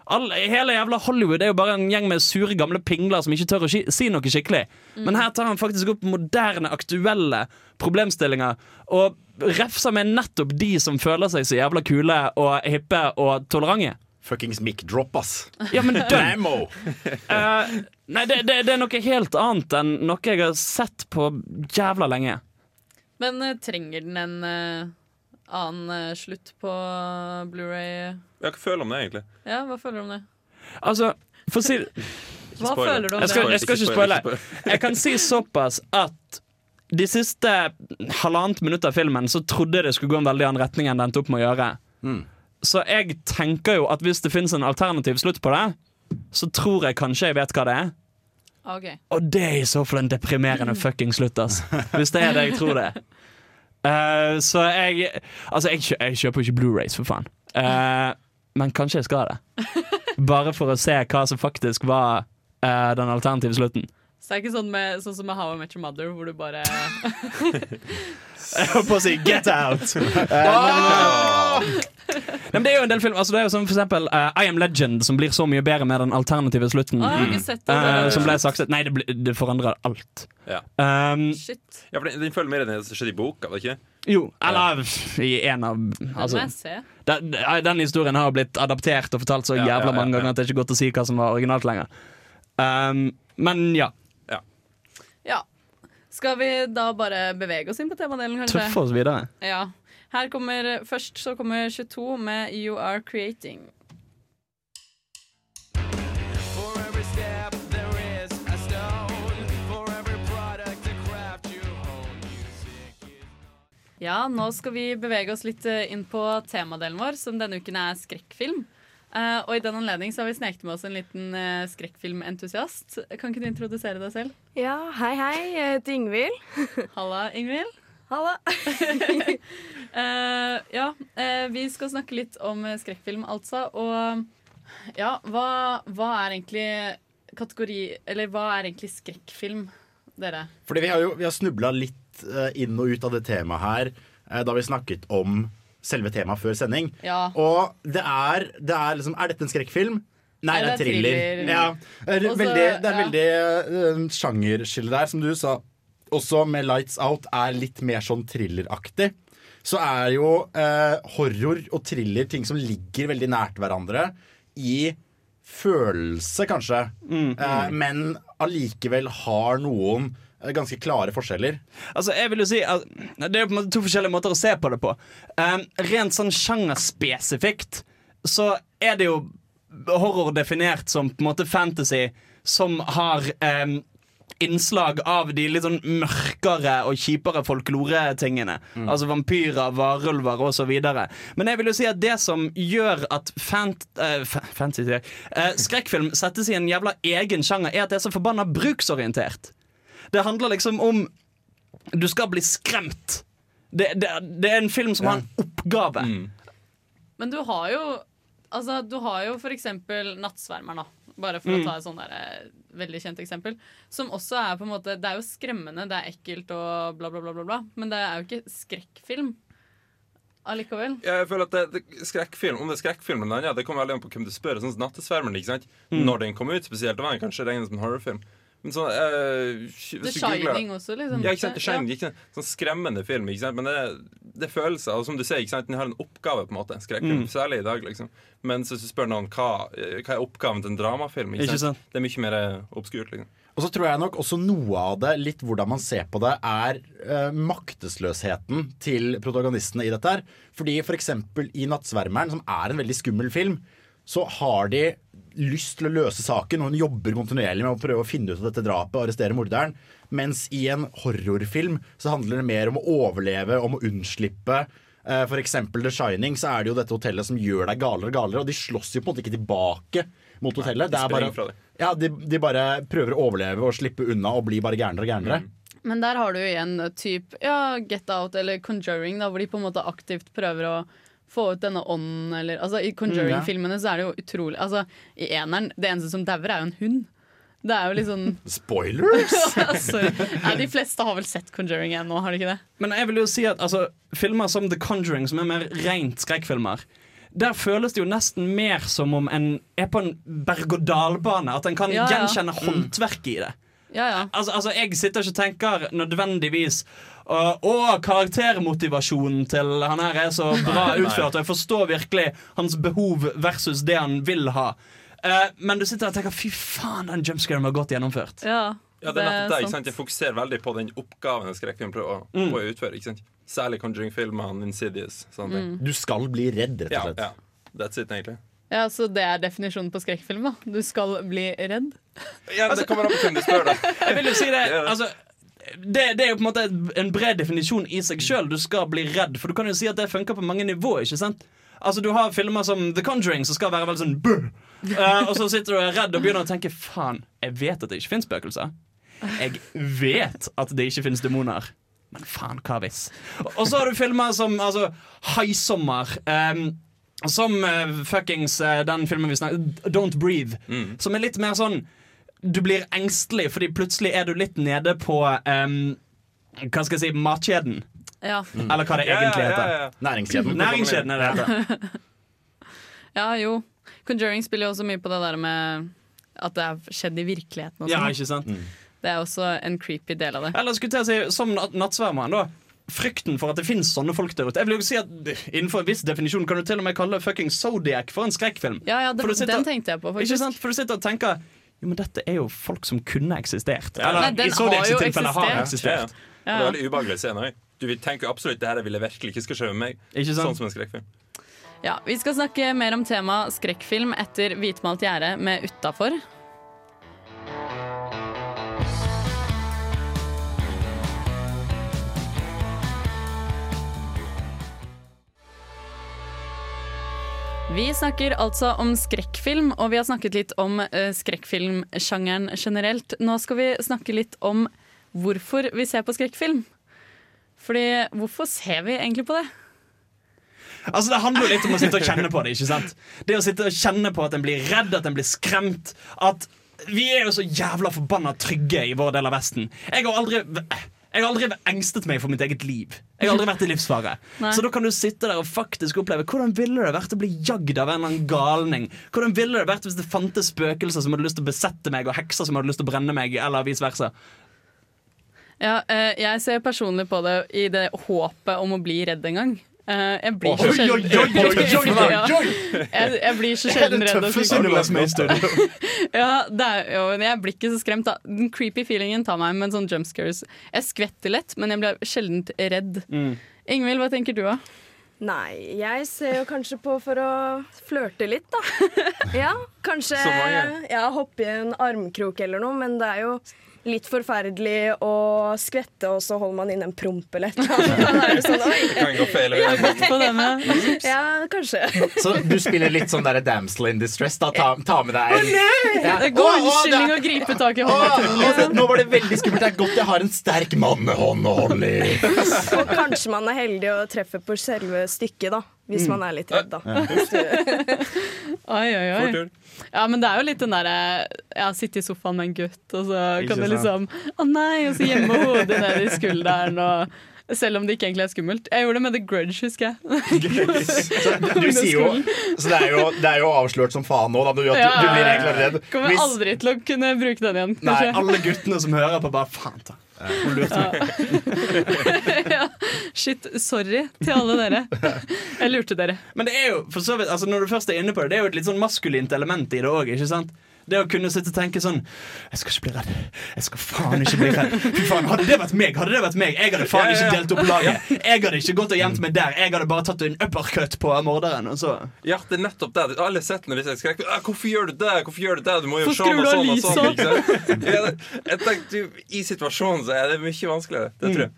All, hele jævla Hollywood er jo bare en gjeng med sure gamle pingler som ikke tør å si, si noe skikkelig. Men her tar han faktisk opp moderne, aktuelle problemstillinger. Og refser med nettopp de som føler seg så jævla kule og hippe og tolerante. Fuckings mic drop, ass. Ja, men dønn! Ammo. Eh, nei, det, det, det er noe helt annet enn noe jeg har sett på jævla lenge. Men uh, trenger den en eh, annen eh, slutt på Blu-ray? Ja, Hva føler du om det, egentlig? Ja, hva føler du om det? Altså, for å si Hva føler du om jeg skal, det? jeg skal ikke spoile. Jeg kan si såpass at de siste halvannet minutt av filmen så trodde jeg det skulle gå en veldig annen retning enn det endte opp med å gjøre. Så jeg tenker jo at hvis det finnes en alternativ slutt på det, så tror jeg kanskje jeg vet hva det er. Okay. Og det er i så fall en deprimerende fucking slutt, ass. Hvis det er det jeg tror det er. Eh, så jeg Altså, jeg, kjø jeg kjøper jo ikke Blu-rays, for faen. Uh, men kanskje jeg skal det. Bare for å se hva som faktisk var uh, den alternative slutten. Så det er ikke sånn, med, sånn som med How I Met Your Mother, hvor du bare Jeg holdt på å si 'get out'. Eh, Nei, men det er jo en del film altså, Det er jo som for eksempel uh, I Am Legend, som blir så mye bedre med den alternative slutten. Ah, jeg har ikke sett det. Eh, som ble sakset Nei, det, ble, det forandrer alt. Ja. Um, Shit. Ja, for den, den følger mer enn det som skjedde i boka, var det ikke? jo, eller i en av Den altså, den, den historien har blitt adaptert og fortalt så Ja, jævla ja, ja, mange ja. ganger at det er ikke godt å si hva som var originalt lenger. Um, men ja. Ja. Skal vi da bare bevege oss inn på temadelen, kanskje? Tøffe oss videre. Ja. Her kommer, først så kommer 22 med You Are Creating. Ja, nå skal vi bevege oss litt eh, inn på temadelen vår, som denne uken er skrekkfilm. Uh, og i den anledning så har vi sneket med oss en liten uh, skrekkfilmentusiast. Kan ikke du introdusere deg selv? Ja, hei, hei. Jeg heter Ingvild. Halla, Ingvild. Halla. uh, ja, uh, vi skal snakke litt om skrekkfilm, altså. Og ja, hva, hva er egentlig kategori Eller hva er egentlig skrekkfilm, dere? Fordi vi har jo vi har snubla litt eh, inn og ut av det temaet her da vi snakket om selve temaet før sending. Ja. Og det er, det er liksom Er dette en skrekkfilm? Nei, det er thriller. Ja. Det er Også, veldig, det er ja. veldig uh, sjangerskille der, som du sa. Også med Lights Out er litt mer sånn thrilleraktig. Så er jo uh, horror og thriller ting som ligger veldig nært hverandre i følelse, kanskje. Eh, men allikevel har noen ganske klare forskjeller. Altså, jeg vil jo si at Det er på en måte to forskjellige måter å se på det på. Um, rent sånn sjangerspesifikt så er det jo horror definert som på en måte fantasy som har um, innslag av de litt sånn mørkere og kjipere folkloretingene. Altså vampyrer, varulver osv. Men jeg vil jo si at det som gjør at fant, uh, fantasy, uh, eh, skrekkfilm settes i en jævla egen sjanger, er at det er så forbanna bruksorientert. Det handler liksom om Du skal bli skremt. Det, det, det er en film som har en oppgave. Men du har jo Altså, du har jo for eksempel Nattsvermeren, da. Bare for å Mm. ta et sånn der, eh, veldig kjent eksempel. Som også er på en måte Det er jo skremmende, det er ekkelt og bla, bla, bla, bla, bla. Men det er jo ikke skrekkfilm. allikevel. Jeg føler at det, det, skrekkfilm, Om det er skrekkfilm eller noe annet, det kommer veldig an på hvem du spør. Sånn som Nattesvermeren, ikke sant? Mm. Når den kom ut spesielt, det var den kanskje regnet som en horrorfilm. Men sånn uh, The Shining også, liksom. Ja, ikke sant? The Ja. Shining, ikke sant? Sånn skremmende film, ikke sant? Men det, det er følelser. Og som du ser, ikke sant? den har en oppgave, på en måte. Skrekkfilm, Mm. særlig i dag, liksom. Men hvis du spør noen hva, hva er oppgaven til en dramafilm, ikke Ikke sant? sant? det er mye mer eh, obskurt. liksom Og så tror jeg nok også noe av det, litt hvordan man ser på det, er eh, maktesløsheten til protagonistene i dette her. Fordi for eksempel i 'Nattsvermeren', som er en veldig skummel film, så har de lyst til å løse saken, og hun jobber kontinuerlig med å prøve å finne ut av dette drapet og arrestere morderen. Mens i en horrorfilm så handler det mer om å overleve, om å unnslippe. Eh, For eksempel The Shining, så er det jo dette hotellet som gjør deg galere og galere, og de slåss jo på en måte ikke tilbake mot hotellet. de Det er bare, fra det. ja, de, de bare prøver å overleve og slippe unna og bli bare gærnere og gærnere. Men der har du jo igjen typ, ja, Get Out eller Conjuring, da, hvor de på en måte aktivt prøver å få ut denne ånden. Eller, altså, I Conjuring-filmene så er det jo utrolig altså, I eneren, det eneste som dauer, er jo en hund. Det er jo litt sånn Spoilers! altså, ja, de fleste har vel sett Conjuring ennå, har de ikke det? Men jeg vil jo si at altså, filmer som The Conjuring, som er mer rent skrekkfilmer der føles det jo nesten mer som om en er på en berg-og-dal-bane. At en kan Ja, ja. gjenkjenne håndverket i det. Ja, ja. Altså, altså, Jeg sitter ikke og tenker nødvendigvis uh, og karaktermotivasjonen til han her er så bra utført, og jeg forstår virkelig hans behov versus det han vil ha. Uh, men du sitter og tenker fy faen, den jumpscaren var godt gjennomført. Ja, Ja, det er nettopp det. ikke sant? Jeg fokuserer veldig på den oppgaven en skrekkfilm prøver å, Mm. å utføre. ikke sant? Særlig Conjuring-filmene, Insidious. Sånne ting. Mm. Du skal bli redd, rett og Ja, slett. ja. That's it, egentlig. Ja, Så det er definisjonen på skrekkfilm, da? Du skal bli redd? Ja, det kommer an på hvem du spør, da. Jeg vil jo si det, altså det, det er jo på en måte en bred definisjon i seg sjøl. Du skal bli redd. For du kan jo si at det funker på mange nivåer. ikke sant? Altså Du har filmer som The Conjuring, som skal være veldig sånn Buh! Uh, og så sitter du og er redd og begynner å tenke faen, jeg vet at det ikke finnes spøkelser. Jeg vet at det ikke finnes demoner. Men faen, hva hvis? Og så har du filmer som altså, Haisommer. Um, som uh, fuckings uh, den filmen vi snakker Don't Breathe. Som er litt mer sånn Du blir engstelig fordi plutselig er du litt nede på um, Hva skal jeg si matkjeden. Ja. Eller hva det Ja, ja, egentlig ja, heter. Næringskjeden. Næringskjeden er det heter. Ja, jo. Conjuring spiller jo også mye på det der med at det har skjedd i virkeligheten. Ja, sånn. ikke sant? Det er også en creepy del av det. Eller skulle jeg si, som nat- nattsvermeren, da. Frykten for at det finnes sånne folk der ute. Jeg vil jo si at Innenfor en viss definisjon kan du til og med kalle fucking Zodiac for en skrekkfilm. Ja, ja, det, sitter- Den tenkte jeg på, faktisk. Ikke sant? For du sitter og tenker Jo, men dette er jo folk som kunne eksistert. Ja. Nei, den i Zodiacs har jo eksistert. har Ja, eksistert. ja. Og Det er veldig ubehagelig å se nå. Du tenker absolutt det her ville virkelig ikke skal skje med meg. Ikke sant? Sånn som en skrekkfilm. Ja, Vi skal snakke mer om temaet skrekkfilm etter Hvitmalt gjerde med Utafor. Vi snakker altså om skrekkfilm, og vi har snakket litt om eh, skrekkfilmsjangeren generelt. Nå skal vi snakke litt om hvorfor vi ser på skrekkfilm. Fordi hvorfor ser vi egentlig på det? Altså Det handler jo litt om å sitte og kjenne på det. ikke sant? Det å sitte og kjenne på at en blir redd, at en blir skremt. At Vi er jo så jævla forbanna trygge i vår del av Vesten. Jeg har aldri jeg har aldri engstet meg for mitt eget liv. Jeg har aldri vært i livsfare. Så da kan du sitte der og faktisk oppleve hvordan ville det vært å bli jagd av en eller annen galning. Hvordan ville det vært hvis det fantes spøkelser som hadde lyst til å besette meg, og hekser som hadde lyst til å brenne meg, eller vice versa. Ja, eh, jeg ser personlig på det i det håpet om å bli redd en gang. Eh, jeg blir så sjelden. Jeg, blir så Det er sjelden det redd. og tøffeste du har vært med i studio. Ja, det er, jo, jeg blir ikke så skremt. Da. Den creepy feelingen tar meg med en sånn jump scares. Jeg skvetter lett, men jeg blir sjelden redd. Mm. Ingvild, hva tenker du? da? Nei, jeg ser jo kanskje på for å flørte litt, da. ja, kanskje ja, hoppe i en armkrok eller noe, men det er jo litt forferdelig å skvette, og så holder man inn en promp eller et eller annet. Sånn. Kan gå feil vei. Ja, kanskje. Så du spiller litt sånn der damsel in distress? da Ta, ta med deg en Ja. Det går unnskyldning å gripe tak i hånda. Nå var det veldig skummelt. Det er godt jeg har en sterk mannehånd å holde i. Og kanskje man er heldig og treffer på selve stykket, da. Hvis Mm. man er litt redd, da. Oi, oi, oi. Ja, men det er jo litt den derre ja, sitte i sofaen med en gutt, og så kan du liksom Å nei! Og så gjemme hodet ned i skulderen og Selv om det ikke egentlig er skummelt. Jeg gjorde det med The Grudge, husker jeg. Du sier jo Så det er jo, det er jo avslørt som faen nå, da. Du, du, Ja, du blir egentlig redd. Kommer Hvis- aldri til å kunne bruke den igjen. Nei, alle guttene som hører på, bare faen ta. Hun lurte meg. Shit, sorry til alle dere. Jeg lurte dere. Men det er jo, for så vidt, altså når du først er inne på det, det er jo et litt sånn maskulint element i det òg. Det å kunne sitte og tenke sånn Jeg skal ikke bli redd. Jeg skal faen ikke bli redd. Fy faen, Hadde det vært meg, hadde det vært meg jeg hadde faen ikke delt opp laget. Jeg hadde ikke gått og gjemt meg der. Jeg hadde bare tatt en uppercut på morderen. Og så Ja, det er nettopp det. Alle har sett når de sier skrekk. «Ah, Hvorfor gjør du det? Hvorfor gjør du det? Du må jo sånn du sånn og sånn. Ikke sant? Det- jeg tenkte, I situasjonen så er det mye vanskeligere. Det tror jeg.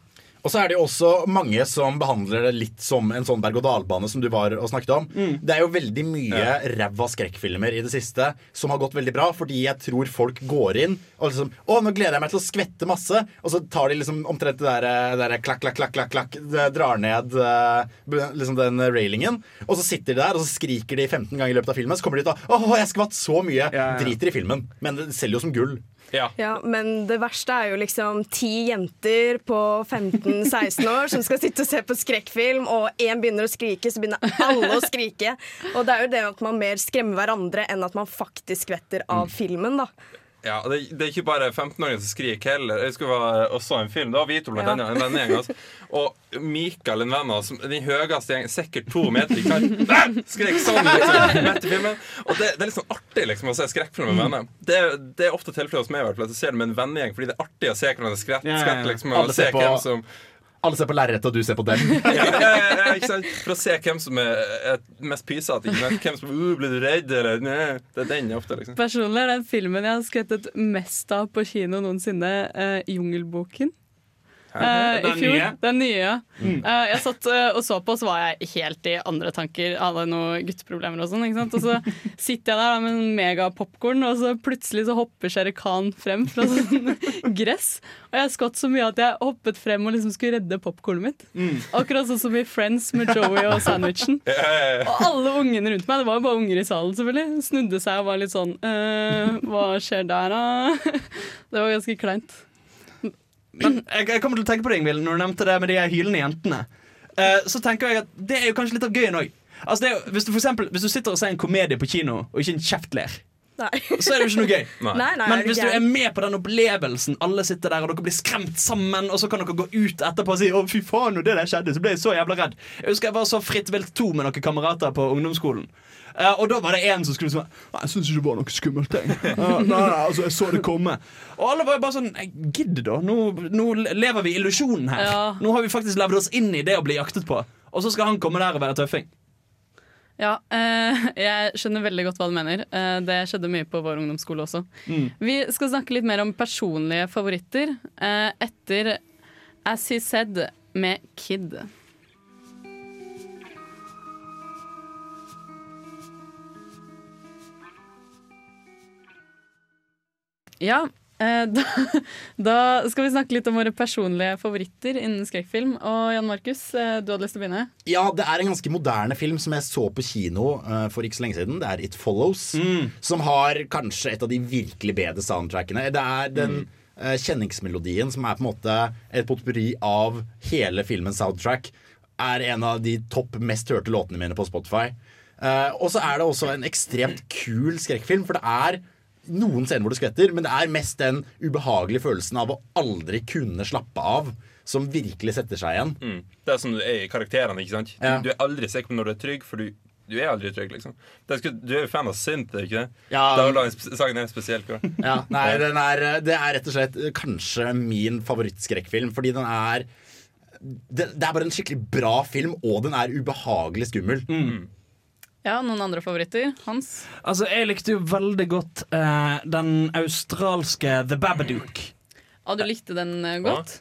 Og så er det jo også mange som behandler det litt som en sånn berg-og-dal-bane som du var og snakket om. Det er jo veldig mye ræva skrekkfilmer i det siste som har gått veldig bra, fordi jeg tror folk går inn og liksom Å, nå gleder jeg meg til å skvette masse. Og så tar de liksom omtrent det der, det der klakk, klakk, klakk, klakk, klakk det Drar ned eh, liksom den railingen. Og så sitter de der og så skriker de 15 ganger i løpet av filmen. Så kommer de ut og Å, jeg skvatt så mye. ja. Driter i filmen. Men det selger jo som gull. Ja. Ja, Men det verste er jo liksom ti jenter på 15-16 år som skal sitte og se på skrekkfilm, og én begynner å skrike, så begynner alle å skrike. Og det er jo det at man mer skremmer hverandre enn at man faktisk skvetter av filmen, da. Ja, det, det er ikke bare 15-åringer som skriker heller. Jeg husker det også en film. Det var Vito blant Ja. annet. En vennegjeng. Altså. Og Mikael, en venn av oss, den høyeste gjengen, sikkert to meter, i sant? Skrek sånn liksom, midt i filmen. Og det, det er litt sånn artig liksom, å se skrekkfilmer med venner. Det, det er ofte tilfellet hos meg, i hvert fall, at jeg ser det med en vennegjeng fordi det er artig å se hverandre ja, ja. Liksom, Alle og se ser på- hvem som Alle ser på lerretet, og du ser på dem. ja, ja, ja, ja, ikke sant? For å se hvem som er, mest pysete. Hvem som uh, Blir du redd, eller? Nei. Det er den ofte, liksom. Personlig er den filmen jeg har skvettet mest av på kino noensinne, eh, 'Jungelboken'. Eh, I fjor. nye? Den nye, Mm. Uh, jeg satt uh, og så på, så var jeg helt i andre tanker. Hadde noen gutteproblemer og sånn. ikke sant? Og så sitter jeg der da, med en megapopkorn, og så plutselig så hopper Shere Khan frem fra sånn gress. Og jeg skvatt så mye at jeg hoppet frem og liksom skulle redde popkornet mitt. Akkurat sånn som i Friends med Joey og sandwichen. Og alle ungene rundt meg, det var jo bare unger i salen selvfølgelig, snudde seg og var litt sånn «Eh, Hva skjer der, da? Det var ganske kleint. Men jeg, jeg kommer til å tenke på det, Ingvild, når du nevnte det med de hylende jentene. Uh, så tenker jeg at det er jo kanskje litt av gøyen òg. Altså hvis, du for eksempel, hvis du sitter og ser en komedie på kino, og ikke en kjeft ler, Nei. så er det jo ikke noe gøy. Nei. Nei, Men hvis du er med på den opplevelsen, alle sitter der og dere blir skremt sammen, og så kan dere gå ut etterpå og si 'Å, fy faen, når det der skjedde, så ble jeg så jævla redd'. Jeg husker jeg var så Fritt vilt to med noen kamerater på ungdomsskolen. Uh, og da var det en som skulle sånn Nei, jeg syns ikke det var noe skummelt. Jeg. Uh, nei, nei, altså, jeg så det komme. Og alle var jo bare sånn Gidd, da. Nå, nå lever vi i illusjonen her. Ja. Nå har vi faktisk levd oss inn i det å bli jaktet på. Og så skal han komme der og være tøffing. Ja, eh, jeg skjønner veldig godt hva du mener. Eh, det skjedde mye på vår ungdomsskole også. Vi skal snakke litt mer om personlige favoritter eh, etter As He Said med Kid. Ja, da, da skal vi snakke litt om våre personlige favoritter innen skrekkfilm. Og Jan Markus, eh, du hadde lyst til å begynne? Ja, det er en ganske moderne film som jeg så på kino eh, for ikke så lenge siden. Det er It Follows. Som har kanskje et av de virkelig bedre soundtrackene. Det er den mm. kjenningsmelodien som er på en måte et potpurri av hele filmens soundtrack. Er en av de topp mest hørte låtene mine på Spotify. Eh, og så er det også en ekstremt kul skrekkfilm, for det er noen scener hvor du skvetter, men det er mest den ubehagelige følelsen av å aldri kunne slappe av, som virkelig setter seg igjen. Mm. Det er som du er i karakterene. ikke sant? Du, Ja. du er aldri sikker på når du er trygg, for du, du er aldri trygg. liksom det er, sku- Du er jo fan av synth, er ikke det? Ja. Sangen er spesielt bra. Ja, nei, den er, det er rett og slett kanskje min favorittskrekkfilm, fordi den er det, det er bare en skikkelig bra film, og den er ubehagelig skummel. Ja, Noen andre favoritter? Hans? Altså, Jeg likte jo veldig godt eh, den australske The Babadook. Ja, du likte den eh, godt?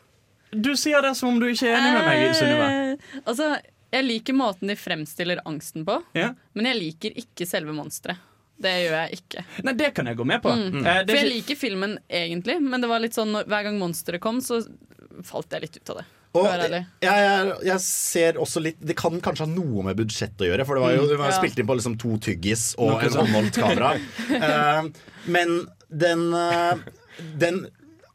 Du sier det som om du ikke er enig med meg, Sunniva. Eh, altså, jeg liker måten de fremstiller angsten på, Ja? men jeg liker ikke selve monsteret. Det gjør jeg ikke. Nei, det kan jeg gå med på. Mm. Eh, det For er jeg ikke- liker filmen egentlig, men det var litt sånn når, hver gang monsteret kom, så falt jeg litt ut av det. Og jeg, jeg, jeg ser også litt Det kan kanskje ha noe med budsjett å gjøre, for det var jo det var Ja. spilt inn på liksom to tyggis og Noe en håndholdt kamera. uh, men den, uh, den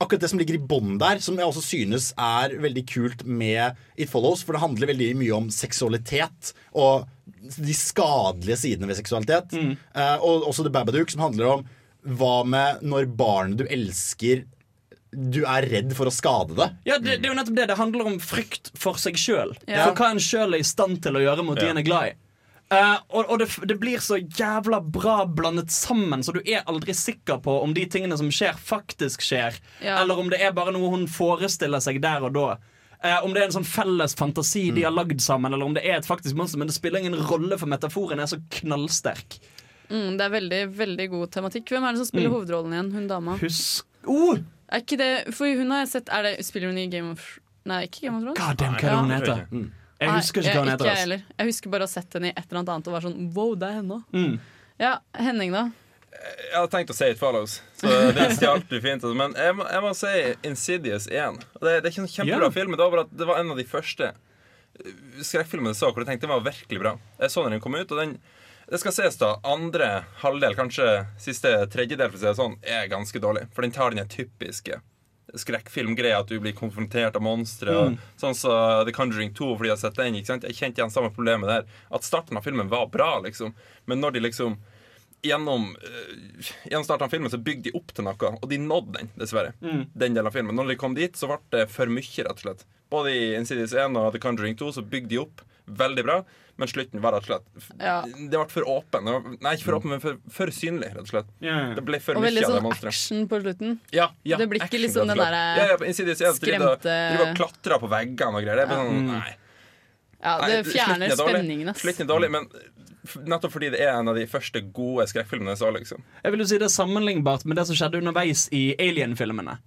akkurat det som ligger i bånn der, som jeg også synes er veldig kult med It Follows, for det handler veldig mye om seksualitet og de skadelige sidene ved seksualitet. Eh, og også The Babadook, som handler om hva med når barnet du elsker du er redd for å skade det. Ja, det, det er jo nettopp det. Det handler om frykt for seg sjøl. Ja. For hva en sjøl er i stand til å gjøre mot de Ja. en er glad i. Uh, og og det, det blir så jævla bra blandet sammen, så du er aldri sikker på om de tingene som skjer, faktisk skjer. Ja. Eller om det er bare noe hun forestiller seg der og da. Uh, om det er en sånn felles fantasi de har lagd sammen, eller om det er et faktisk monster. Men det spiller ingen rolle, for metaforen er så knallsterk. Mm, det er veldig veldig god tematikk. Hvem er det som spiller Mm. hovedrollen igjen? Hun dama? Husk oh! Er ikke det For hun har jeg sett er det, Spiller hun i Game of Nei, ikke Game of Thrones? God damn, hva er det hun heter? Mm. Jeg husker ikke hva hun heter. heter. jeg heller. Jeg husker bare å ha sett henne i et eller annet annet og var sånn wow, det er henne. Mm. Ja, Henning, da? Jeg hadde tenkt å si It Follows, så det stjal du fint. altså. Men jeg må, jeg må si Insidious 1. Det, det er ikke en kjempebra yeah. film, men det var bare at det var en av de første skrekkfilmene jeg så hvor jeg tenkte den var virkelig bra. Jeg så den den kom ut, og den det skal ses da, andre halvdel, kanskje siste tredjedel, for å si det sånn, er ganske dårlig. For den tar den typiske skrekkfilmgreia at du blir konfrontert av monstre. Mm. Sånn som The Conjuring 2, fordi jeg har sett den. ikke sant? Jeg kjente igjen samme problemet der. At starten av filmen var bra, liksom. Men når de liksom Gjennom, uh, gjennom starten av filmen så bygde de opp til noe, og de nådde den, dessverre. Mm. Den delen av filmen. Når de kom dit, så ble det for mye, rett og slett. Både i Insidious 1 og The Conjuring 2 så bygde de opp veldig bra, men slutten var rett og slett Ja. Det ble for åpen. Nei, ikke for åpen, men for, for synlig, rett og slett. Yeah. Det ble for Og mye veldig sånn action på slutten. Ja, ja, Det blir ikke action, liksom den derre ja, ja, på Insidious 1 driver og- skremte- driver og klatrer på veggene og greier. Det er sånn, Mm. nei. Ja, det nei, fjerner er spenningen, ass. Slutten er dårlig, men nettopp fordi det er en av de første gode skrekkfilmene jeg så, liksom. Jeg vil jo si Det er sammenlignbart med det som skjedde underveis i Alien-filmene.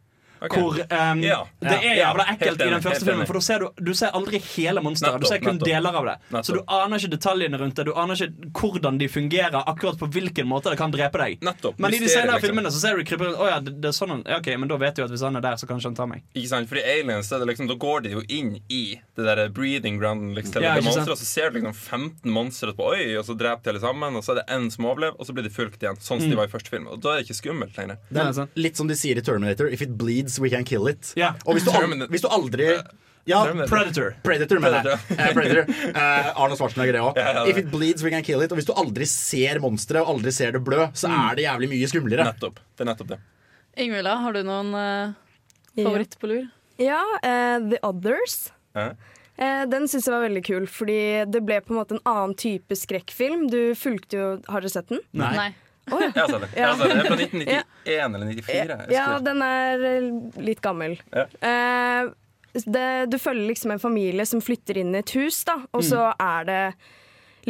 Ok. Hvor um, Ja. Det er jævla ekkelt i den første helt filmen, for da ser du, du ser aldri hele monsteret. Du ser kun nettopp. deler av det. Nettopp. Så du aner ikke detaljene rundt det. Du aner ikke hvordan de fungerer, akkurat på hvilken måte det kan drepe deg. Nettopp. Men i de senere liksom. filmene så ser du krype rundt. Oh, ja, det, det er sånn ja, Ok, men da vet du at hvis han er der, så kanskje han tar meg. Ikke sant? for i aliens, er det liksom, da går de jo inn i det der breathing ground liksom, til Ja, det ikke monsteret, og så ser du liksom 15 monstre på Oi, og så dreper de alle sammen, og så er det én som overlever, og så blir de fulgt igjen. Sånn som de Mm. var i første film. Og da er det ikke skummelt lenger. Det er litt som de sier i Terminator. If it bleeds, we can kill it. Yeah. Og hvis du, al hvis du aldri ja, Predator. Predator, mener jeg. Predator. Eh, Predator. Eh, Arnold Schwarzenegger, det òg. Ja, ja, If it bleeds, we can kill it. Og hvis du aldri ser monsteret og aldri ser det blø, så Mm. er det jævlig mye skumlere. Nettopp. Det er nettopp det. Ingvild, har du noen eh, favoritt på lur? Ja, uh, The Others. Uh. Eh, den syns jeg var veldig kul, fordi det ble på en måte en annen type skrekkfilm. Du fulgte jo Har dere sett den? Nei. Å, ja. Jeg det. Jeg har det. Det fra 1991 eller 94. Ja, den er eh, litt gammel. Ja. Eh, det, du følger liksom en familie som flytter inn i et hus, da, og så er det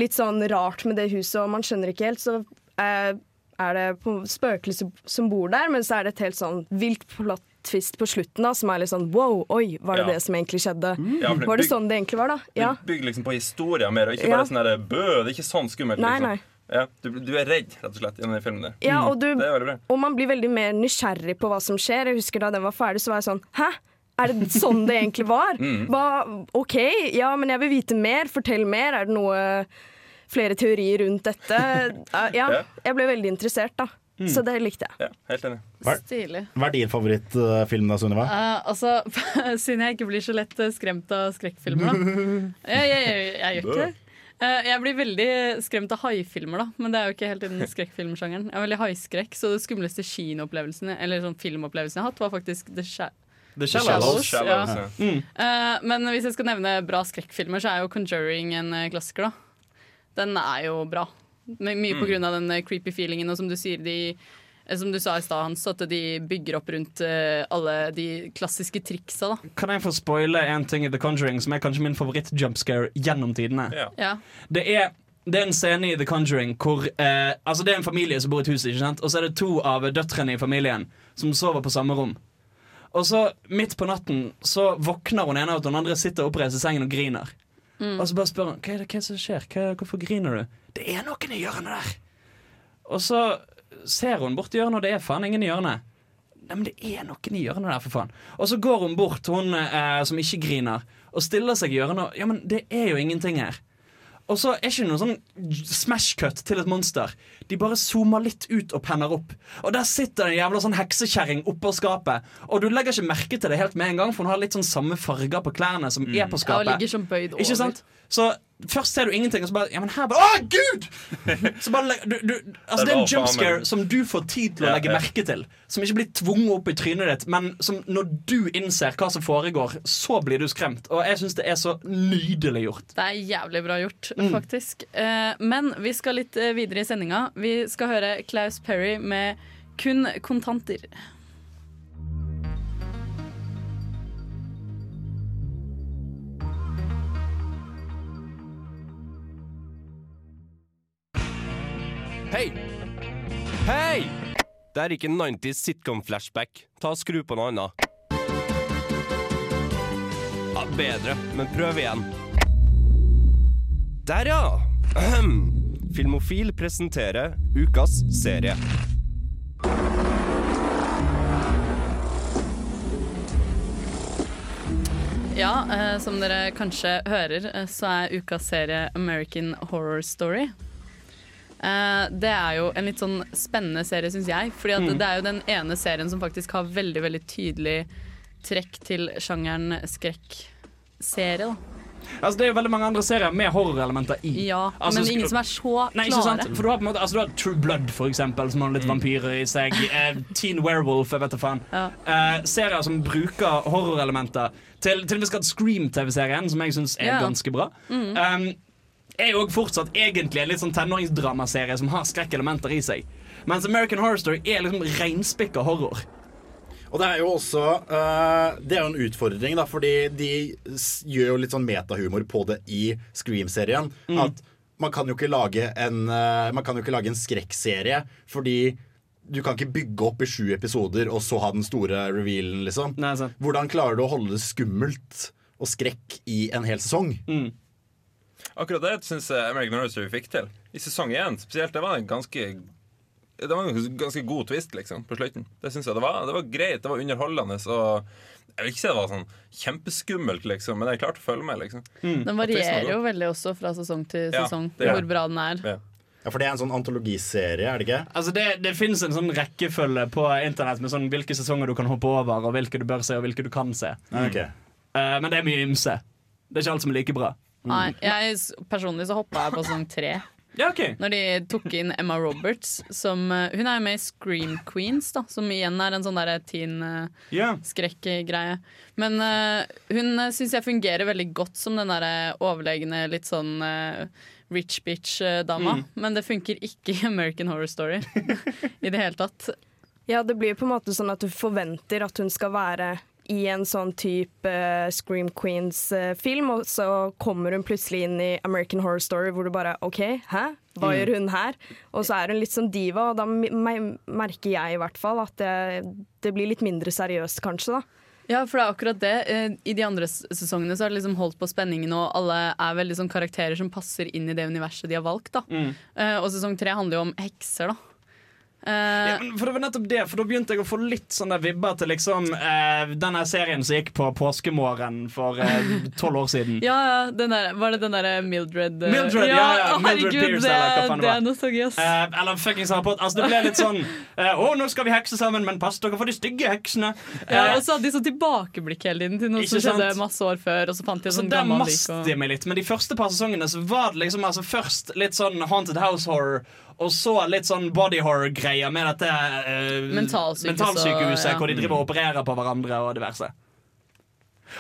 litt sånn rart med det huset, og man skjønner ikke helt, så eh, er det på spøkelser som bor der, men så er det et helt sånn vilt plott twist på slutten da, som er litt sånn wow, oi, var det Ja. det som egentlig skjedde? Ja, for det Var det bygg- sånn det egentlig var, da? Ja. Du bygger liksom på historier mer, og ikke Ja. bare sånn der bø. Det er ikke sånn skummelt. Nei, liksom. nei. Ja, du, du er redd, rett og slett, gjennom den filmen. der. Ja, og, du, Det er veldig bra. og man blir veldig mer nysgjerrig på hva som skjer. Jeg husker Da den var ferdig, så var jeg sånn Hæ? Er det sånn det egentlig var? Mm. Hva, OK, ja, men jeg vil vite mer. Fortell mer. Er det noe flere teorier rundt dette? Eh, Ja, Ja. jeg ble veldig interessert, da. Mm. Så det likte jeg. Ja, helt enig. Stilig. hva er din favorittfilm da, Sunniva? Uh, altså, siden jeg ikke blir så lett skremt av skrekkfilmer, da. Jeg, jeg, jeg, jeg gjør ikke det. Eh, jeg blir veldig skremt av haifilmer, da, men det er jo ikke helt innen skrekkfilmsjangeren. Jeg er veldig haiskrekk, så det skumleste kinoopplevelsen Eller sånn filmopplevelsen jeg har hatt, var faktisk The, Sha The Shallows. Shallows, ja. ja. Mm. uh, men hvis jeg skal nevne bra skrekkfilmer, så er jo Conjuring en eh, klassiker, da. Den er jo bra. My mye på Mm. grunn av den creepy feelingen, og som du sier, de som du sa i stad, Hans, at de bygger opp rundt eh, alle de klassiske triksa. da Kan jeg få spoile en ting i The Conjuring som er kanskje min favoritt-jumpscare gjennom tidene? Ja. Ja. Det er det er en scene i The Conjuring hvor eh, Altså det er en familie som bor i et hus, ikke sant? og så er det to av døtrene i familien som sover på samme rom. Og så midt på natten så våkner hun ene av at den andre sitter oppreist i sengen og griner. Mm. Og så bare spør hun hva er det, hva som skjer. Hva, hvorfor griner du? Det er noen i hjørnet der. Og så ser hun bort i hjørnet, og det er faen ingen i hjørnet. Nei, men det er noen i hjørnet der, for faen. Og så går hun bort, hun eh, som ikke griner, og stiller seg i hjørnet. og, Ja, men det er jo ingenting her. Og så er ikke noe sånn smash cut til et monster. De bare zoomer litt ut og penner opp. Og der sitter en jævla sånn heksekjerring oppå skapet. Og du legger ikke merke til det helt med en gang, for hun har litt sånn samme farger på klærne som er på skapet. Ja, ligger sånn bøyd over. Ikke sant? Så først ser du ingenting, og så bare Ja, men her bare Å, gud! Så bare du, du, altså, det er en jump scare jumpscare som du får tid til å legge merke til. Som ikke blir tvunget opp i trynet ditt, men som når du innser hva som foregår, så blir du skremt. Og jeg syns det er så nydelig gjort. Det er jævlig bra gjort, Mm. faktisk. Eh, men vi skal litt eh, videre i sendinga. Vi skal høre Klaus Perry med 'Kun kontanter'. Hei! Hei! Det er ikke 90s sitcom-flashback. Ta og Skru på noe annet. Ja, bedre, men prøv igjen. Der, ja! Ahem. Filmofil presenterer ukas serie. Ja, eh, som dere kanskje hører, eh, så er ukas serie American Horror Story. Eh, det er jo en litt sånn spennende serie, syns jeg. Fordi Mm. det er jo den ene serien som faktisk har veldig veldig tydelig trekk til sjangeren skrekkserie. Altså, det er jo veldig mange andre serier med horrorelementer i. Ja, Altså, men ingen som er så Nei, klare. For du har, måte, altså, du har True Blood, for eksempel, som har litt vampyrer i seg. Eh, Teen Werewolf, jeg vet da faen. Ja. Eh, serier som bruker horrorelementer. Til, til vi skal ha Scream-TV-serien, som jeg syns er Ja. ganske bra. Mm. Um, er jo fortsatt egentlig en litt sånn tenåringsdramaserie som har skrekkelementer i seg. Mens American Horror Story er liksom reinspikka horror. Og det er jo også uh, Det er jo en utfordring, da, fordi de gjør jo litt sånn metahumor på det i Scream-serien. Mm. At man kan jo ikke lage en uh, Man kan jo ikke lage en skrekkserie fordi du kan ikke bygge opp i sju episoder og så ha den store revealen, liksom. Hvordan klarer du å holde det skummelt og skrekk i en hel sesong? Mm. Akkurat det syns jeg American Horror Story fikk til. I sesong én spesielt. Det var en ganske Det var en ganske god twist liksom på slutten. Det synes jeg det var. Det var greit, det var underholdende. Og jeg vil ikke si det var sånn kjempeskummelt, liksom, men jeg klarte å følge med. liksom Den varierer jo veldig også fra sesong til sesong, ja, hvor bra den er. Ja, For det er en sånn antologiserie, er det ikke? Altså Det, det finnes en sånn rekkefølge på internett med sånn hvilke sesonger du kan hoppe over, og hvilke du bør se, og hvilke du kan se. Ja, ok. Eh, men det er mye ymse. Det er ikke alt som er like bra. Nei, jeg, personlig så hoppa jeg på sesong tre. Ja, okay. Når de tok inn Emma Roberts som eh, Hun er jo med i Scream Queens, da, som igjen er en sånn derre teen-skrekk-greie. skrekkgreie. Men uh, hun syns jeg fungerer veldig godt som den derre overlegne, litt sånn uh, rich bitch-dama. Mm. Men det funker ikke i American Horror Story i det hele tatt. Ja, det blir på en måte sånn at du forventer at hun skal være i en sånn type eh, Scream Queens-film, og så kommer hun plutselig inn i American Horror Story hvor du bare OK, hæ? Hva Mm. gjør hun her? Og så er hun litt sånn diva, og da me- me- merker jeg i hvert fall at det, det blir litt mindre seriøst, kanskje, da. Ja, for det er akkurat det. Eh, I de andre sesongene så har det liksom holdt på spenningen, og alle er veldig sånn karakterer som passer inn i det universet de har valgt. da. Mm. Eh, og sesong tre handler jo om hekser, da. Eh, Ja, men for det var nettopp det, for da begynte jeg å få litt sånne vibber til liksom eh, denne serien som gikk på påskemorgen for eh, tolv år siden. Ja, ja, den der, var det den derre Mildred uh, Mildred, ja, ja, ja. Mildred herregud, Pierce, det, eller hva faen det det var. er noe så Eh, eller fuckings Potter. Altså, det ble litt sånn eh, Å, nå skal vi hekse sammen, men pass dere for de stygge heksene. ja, Eh, og så hadde de sånn tilbakeblikk hele tiden til noe som skjedde masse år før, og så fant de så sånn der Og... de meg litt. Men de første par sesongene så var det liksom altså først litt sånn Haunted House Horror. Og så litt sånn body horror-greier med dette uh, Mentalsykehuset, mentalsykehuset ja. hvor de driver og opererer på hverandre og diverse.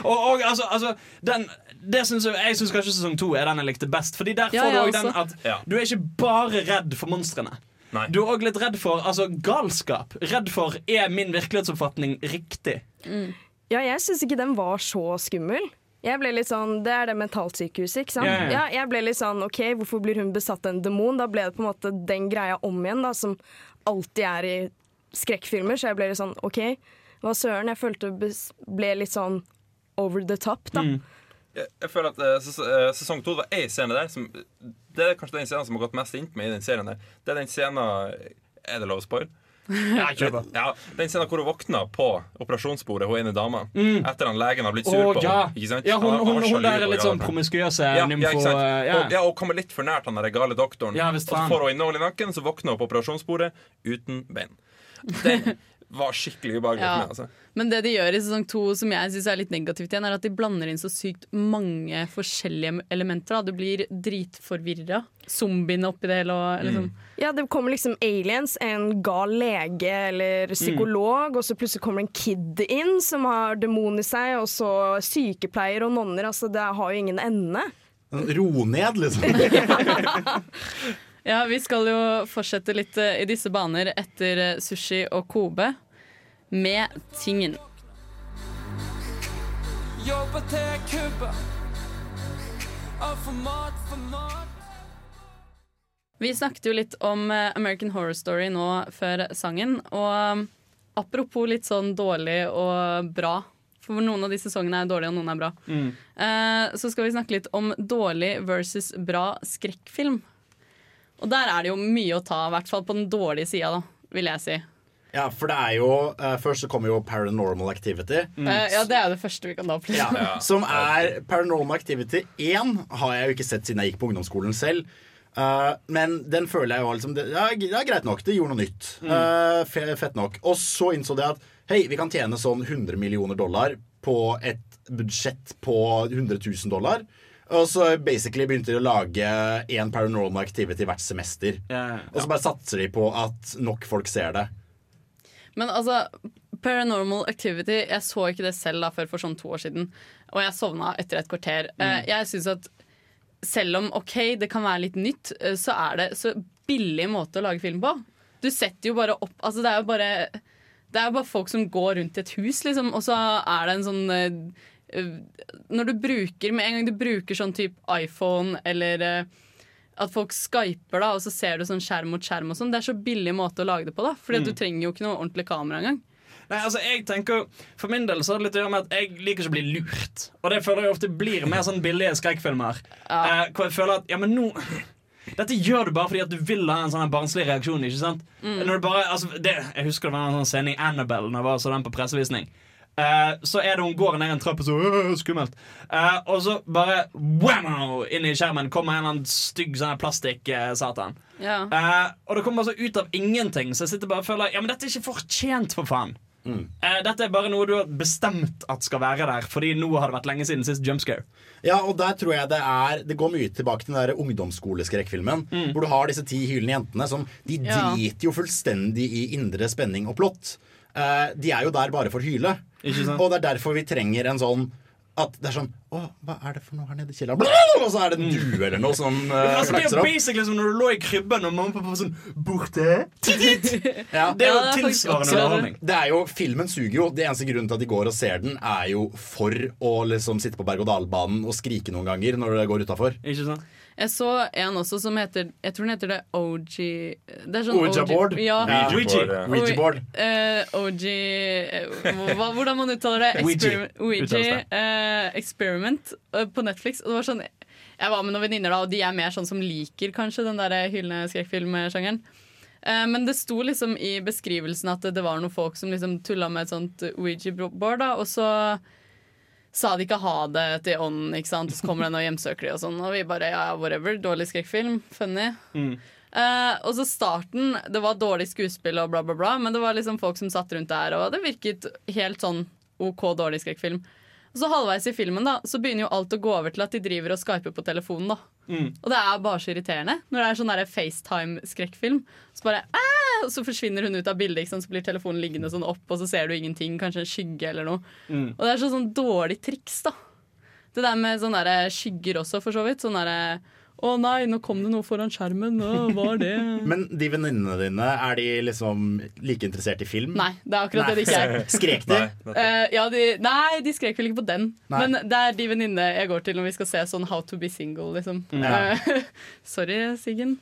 Og, og altså, altså den, det synes jeg, jeg syns kanskje sesong to er den jeg likte best. Fordi der Ja, får du òg den at at du er ikke bare redd for monstrene. Du er òg litt redd for altså, galskap. Redd for er min virkelighetsoppfatning riktig. Ja, jeg syns ikke den var så skummel. Jeg ble litt sånn, Det er det mentalsykehuset, ikke sant? Ja, ja, ja. Ja, jeg ble litt sånn OK, hvorfor blir hun besatt av en demon? Da ble det på en måte den greia om igjen, da, som alltid er i skrekkfilmer. Så jeg ble litt sånn OK, hva søren? Jeg følte det ble litt sånn over the top, da. Jeg, jeg føler at uh, ses eh, Sesong to var én scene der som Det er kanskje den scenen som har gått mest inn på meg i den serien. der Det er den scenen Er det lov å spoile? Ja. Ja, den scenen hvor hun våkner på operasjonsbordet, hun ene dama, Mm. etter at legen har blitt sur oh, på ja. henne. Ja, hun, han hun, hun der er litt sånn promiskuøse ja, ja, nymfo... eh, ja. Og, ja, og kommer litt for nært han der gale doktoren. Ja, og så får hun innhold i nakken, så våkner hun på operasjonsbordet uten bein. Den var skikkelig ubehagelig Ja. for meg. Altså. Men det de gjør i sesong to som jeg synes er litt negativt igjen, er at de blander inn så sykt mange forskjellige elementer. Da. Du blir dritforvirra. Zombiene oppi det hele og liksom Ja, det kommer liksom aliens, en gal lege eller psykolog, og så plutselig kommer en kid inn som har demon i seg, og så sykepleier og nonner. Altså, det har jo ingen ende. Ro ned, liksom. Ja, vi skal jo fortsette litt eh, i disse baner etter eh, sushi og Kobe med Tingen. Vi snakket jo litt om eh, American Horror Story nå før sangen, og um, apropos litt sånn dårlig og bra, for noen av de sesongene er dårlige og noen er bra, Mm. eh, så skal vi snakke litt om dårlig versus bra skrekkfilm. Og der er det jo mye å ta, i hvert fall på den dårlige sida, da, vil jeg si. Ja, for det er jo uh, Først så kommer jo Paranormal Activity. Eh, ja, det er det første vi kan da. Ja. Som er Paranormal Activity 1 har jeg jo ikke sett siden jeg gikk på ungdomsskolen selv. Uh, men den føler jeg jo liksom det, ja, det er greit nok, det gjorde noe nytt. Mm. fe- fett nok. Og så innså det at hei, vi kan tjene sånn 100 millioner dollar på et budsjett på 100 000 dollar. Og så basically begynte de å lage én Paranormal Activity hvert semester. Og så bare satser de på at nok folk ser det. Men altså, Paranormal Activity Jeg så ikke det selv da før for sånn to år siden. Og jeg sovna etter et kvarter. Eh, Jeg synes at selv om ok, det kan være litt nytt, eh, så er det så billig måte å lage film på. Du setter jo bare opp Altså, det er jo bare Det er jo bare folk som går rundt i et hus, liksom, og så er det en sånn eh, Når du bruker Med en gang du bruker sånn type iPhone eller at folk skyper, da, og så ser du sånn skjerm mot skjerm. og sånn Det er så billig måte å lage det på. da Fordi Mm. du trenger jo ikke noe ordentlig kamera engang. Nei, altså jeg tenker For min del så har det litt å gjøre med at jeg liker ikke å bli lurt. Og det føler jeg ofte blir mer sånn billige skrekkfilmer. Eh, hvor jeg føler at ja, men nå dette gjør du bare fordi at du vil ha en sånn barnslig reaksjon. ikke sant? Mm. Når du bare, altså, det, jeg husker det var en sånn scene i Annabelle Når jeg var så den på pressevisning. Eh, så er det hun går ned en trapp og så uh, Skummelt. Uh, og så bare wow, Inn i skjermen kommer en eller annen stygg sånn plastikk-satan. Ja. Eh, og det kommer bare så ut av ingenting, så jeg sitter bare og føler Ja, men dette er ikke fortjent, for faen. Eh, dette er bare noe du har bestemt at skal være der, fordi nå har det vært lenge siden sist jumpscare. Ja, og der tror jeg det er Det går mye tilbake til den der ungdomsskoleskrekkfilmen. Hvor du har disse ti hylende jentene som De Ja. driter jo fullstendig i indre spenning og plott. Eh, de er jo der bare for å hyle. Ikke sant? Og det er derfor vi trenger en sånn at det er sånn Å, hva er det for noe her nede i kjelleren? Og så er det en due eller noe som uh, altså, det er jo basically som når du lå i krybben og mamma og pappa var sånn Borte? Ja. Det er jo tilsvarende underholdning. Det er jo, Filmen suger jo. Det eneste grunnen til at de går og ser den, er jo for å liksom sitte på berg-og-dal-banen og skrike noen ganger når det går utafor. Ikke sant? Jeg så en også som heter Jeg tror den heter det OG Det er sånn Ouija OG board? Ja. Ja. Ouija board, ja. Ouija board. Eh, OG eh, hva, Hvordan man uttaler det? Experiment, Ouija eh, Experiment eh, på Netflix. Og det var sånn Jeg var med noen venninner, da, og de er mer sånn som liker kanskje den der hyllende skrekkfilmsjangeren. Eh, men det sto liksom i beskrivelsen at det var noen folk som liksom tulla med et sånt Ouija-board, da, og så sa de ikke ha det til ånden, ikke sant? og så kommer den og hjemsøker de og sånn. Og vi bare ja, whatever. Dårlig skrekkfilm. Funny. Mm. Uh, og så starten, det var dårlig skuespill og bla, bla, bla, men det var liksom folk som satt rundt der, og det virket helt sånn OK dårlig skrekkfilm. Og så halvveis i filmen da, så begynner jo alt å gå over til at de driver og skyper på telefonen. da. Mm. Og det er bare så irriterende når det er sånn FaceTime-skrekkfilm. Så bare «Æ!» Og så forsvinner hun ut av bildet, sant? så blir telefonen liggende sånn opp, og så ser du ingenting, kanskje en skygge eller noe. Mm. Og det er sånn, sånn dårlig triks, da. Det der med sånne skygger også, for så vidt. Sånn derre Å nei, nå kom det noe foran skjermen. Å, hva er det? Men de venninnene dine, er de liksom like interessert i film? Nei, det er akkurat det de ikke er. Skrek de? Eh, ja, de, nei, de skrek vel ikke på den. Nei. Men det er de venninnene jeg går til når vi skal se sånn How to be single, liksom. Ja. Uh, sorry, Siggen.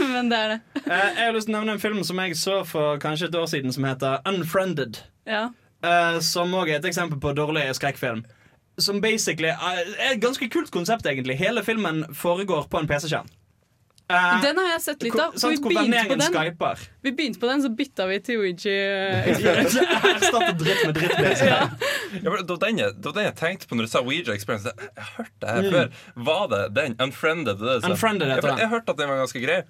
Men det er det. Uh, jeg har lyst til å nevne en film som jeg så for kanskje et år siden, som heter Unfriended. Ja. Eh, som òg er et eksempel på dårlig skrekkfilm. Som basically eh, er et ganske kult konsept, egentlig. Hele filmen foregår på en PC-skjerm. Uh, Den har jeg sett litt av. Sant, vi begynte på den. Vi begynte på den, så bytta vi til Ouija eh. Erstatte dritt med dritt. Ja. Ja, for det, var den jeg, det var den jeg tenkte på når du sa Ouija Experience. Jeg, jeg har det her Mm. før. Var det den? Unfriended? Det. Unfriended heter jeg, den. jeg hørte at den var ganske grei.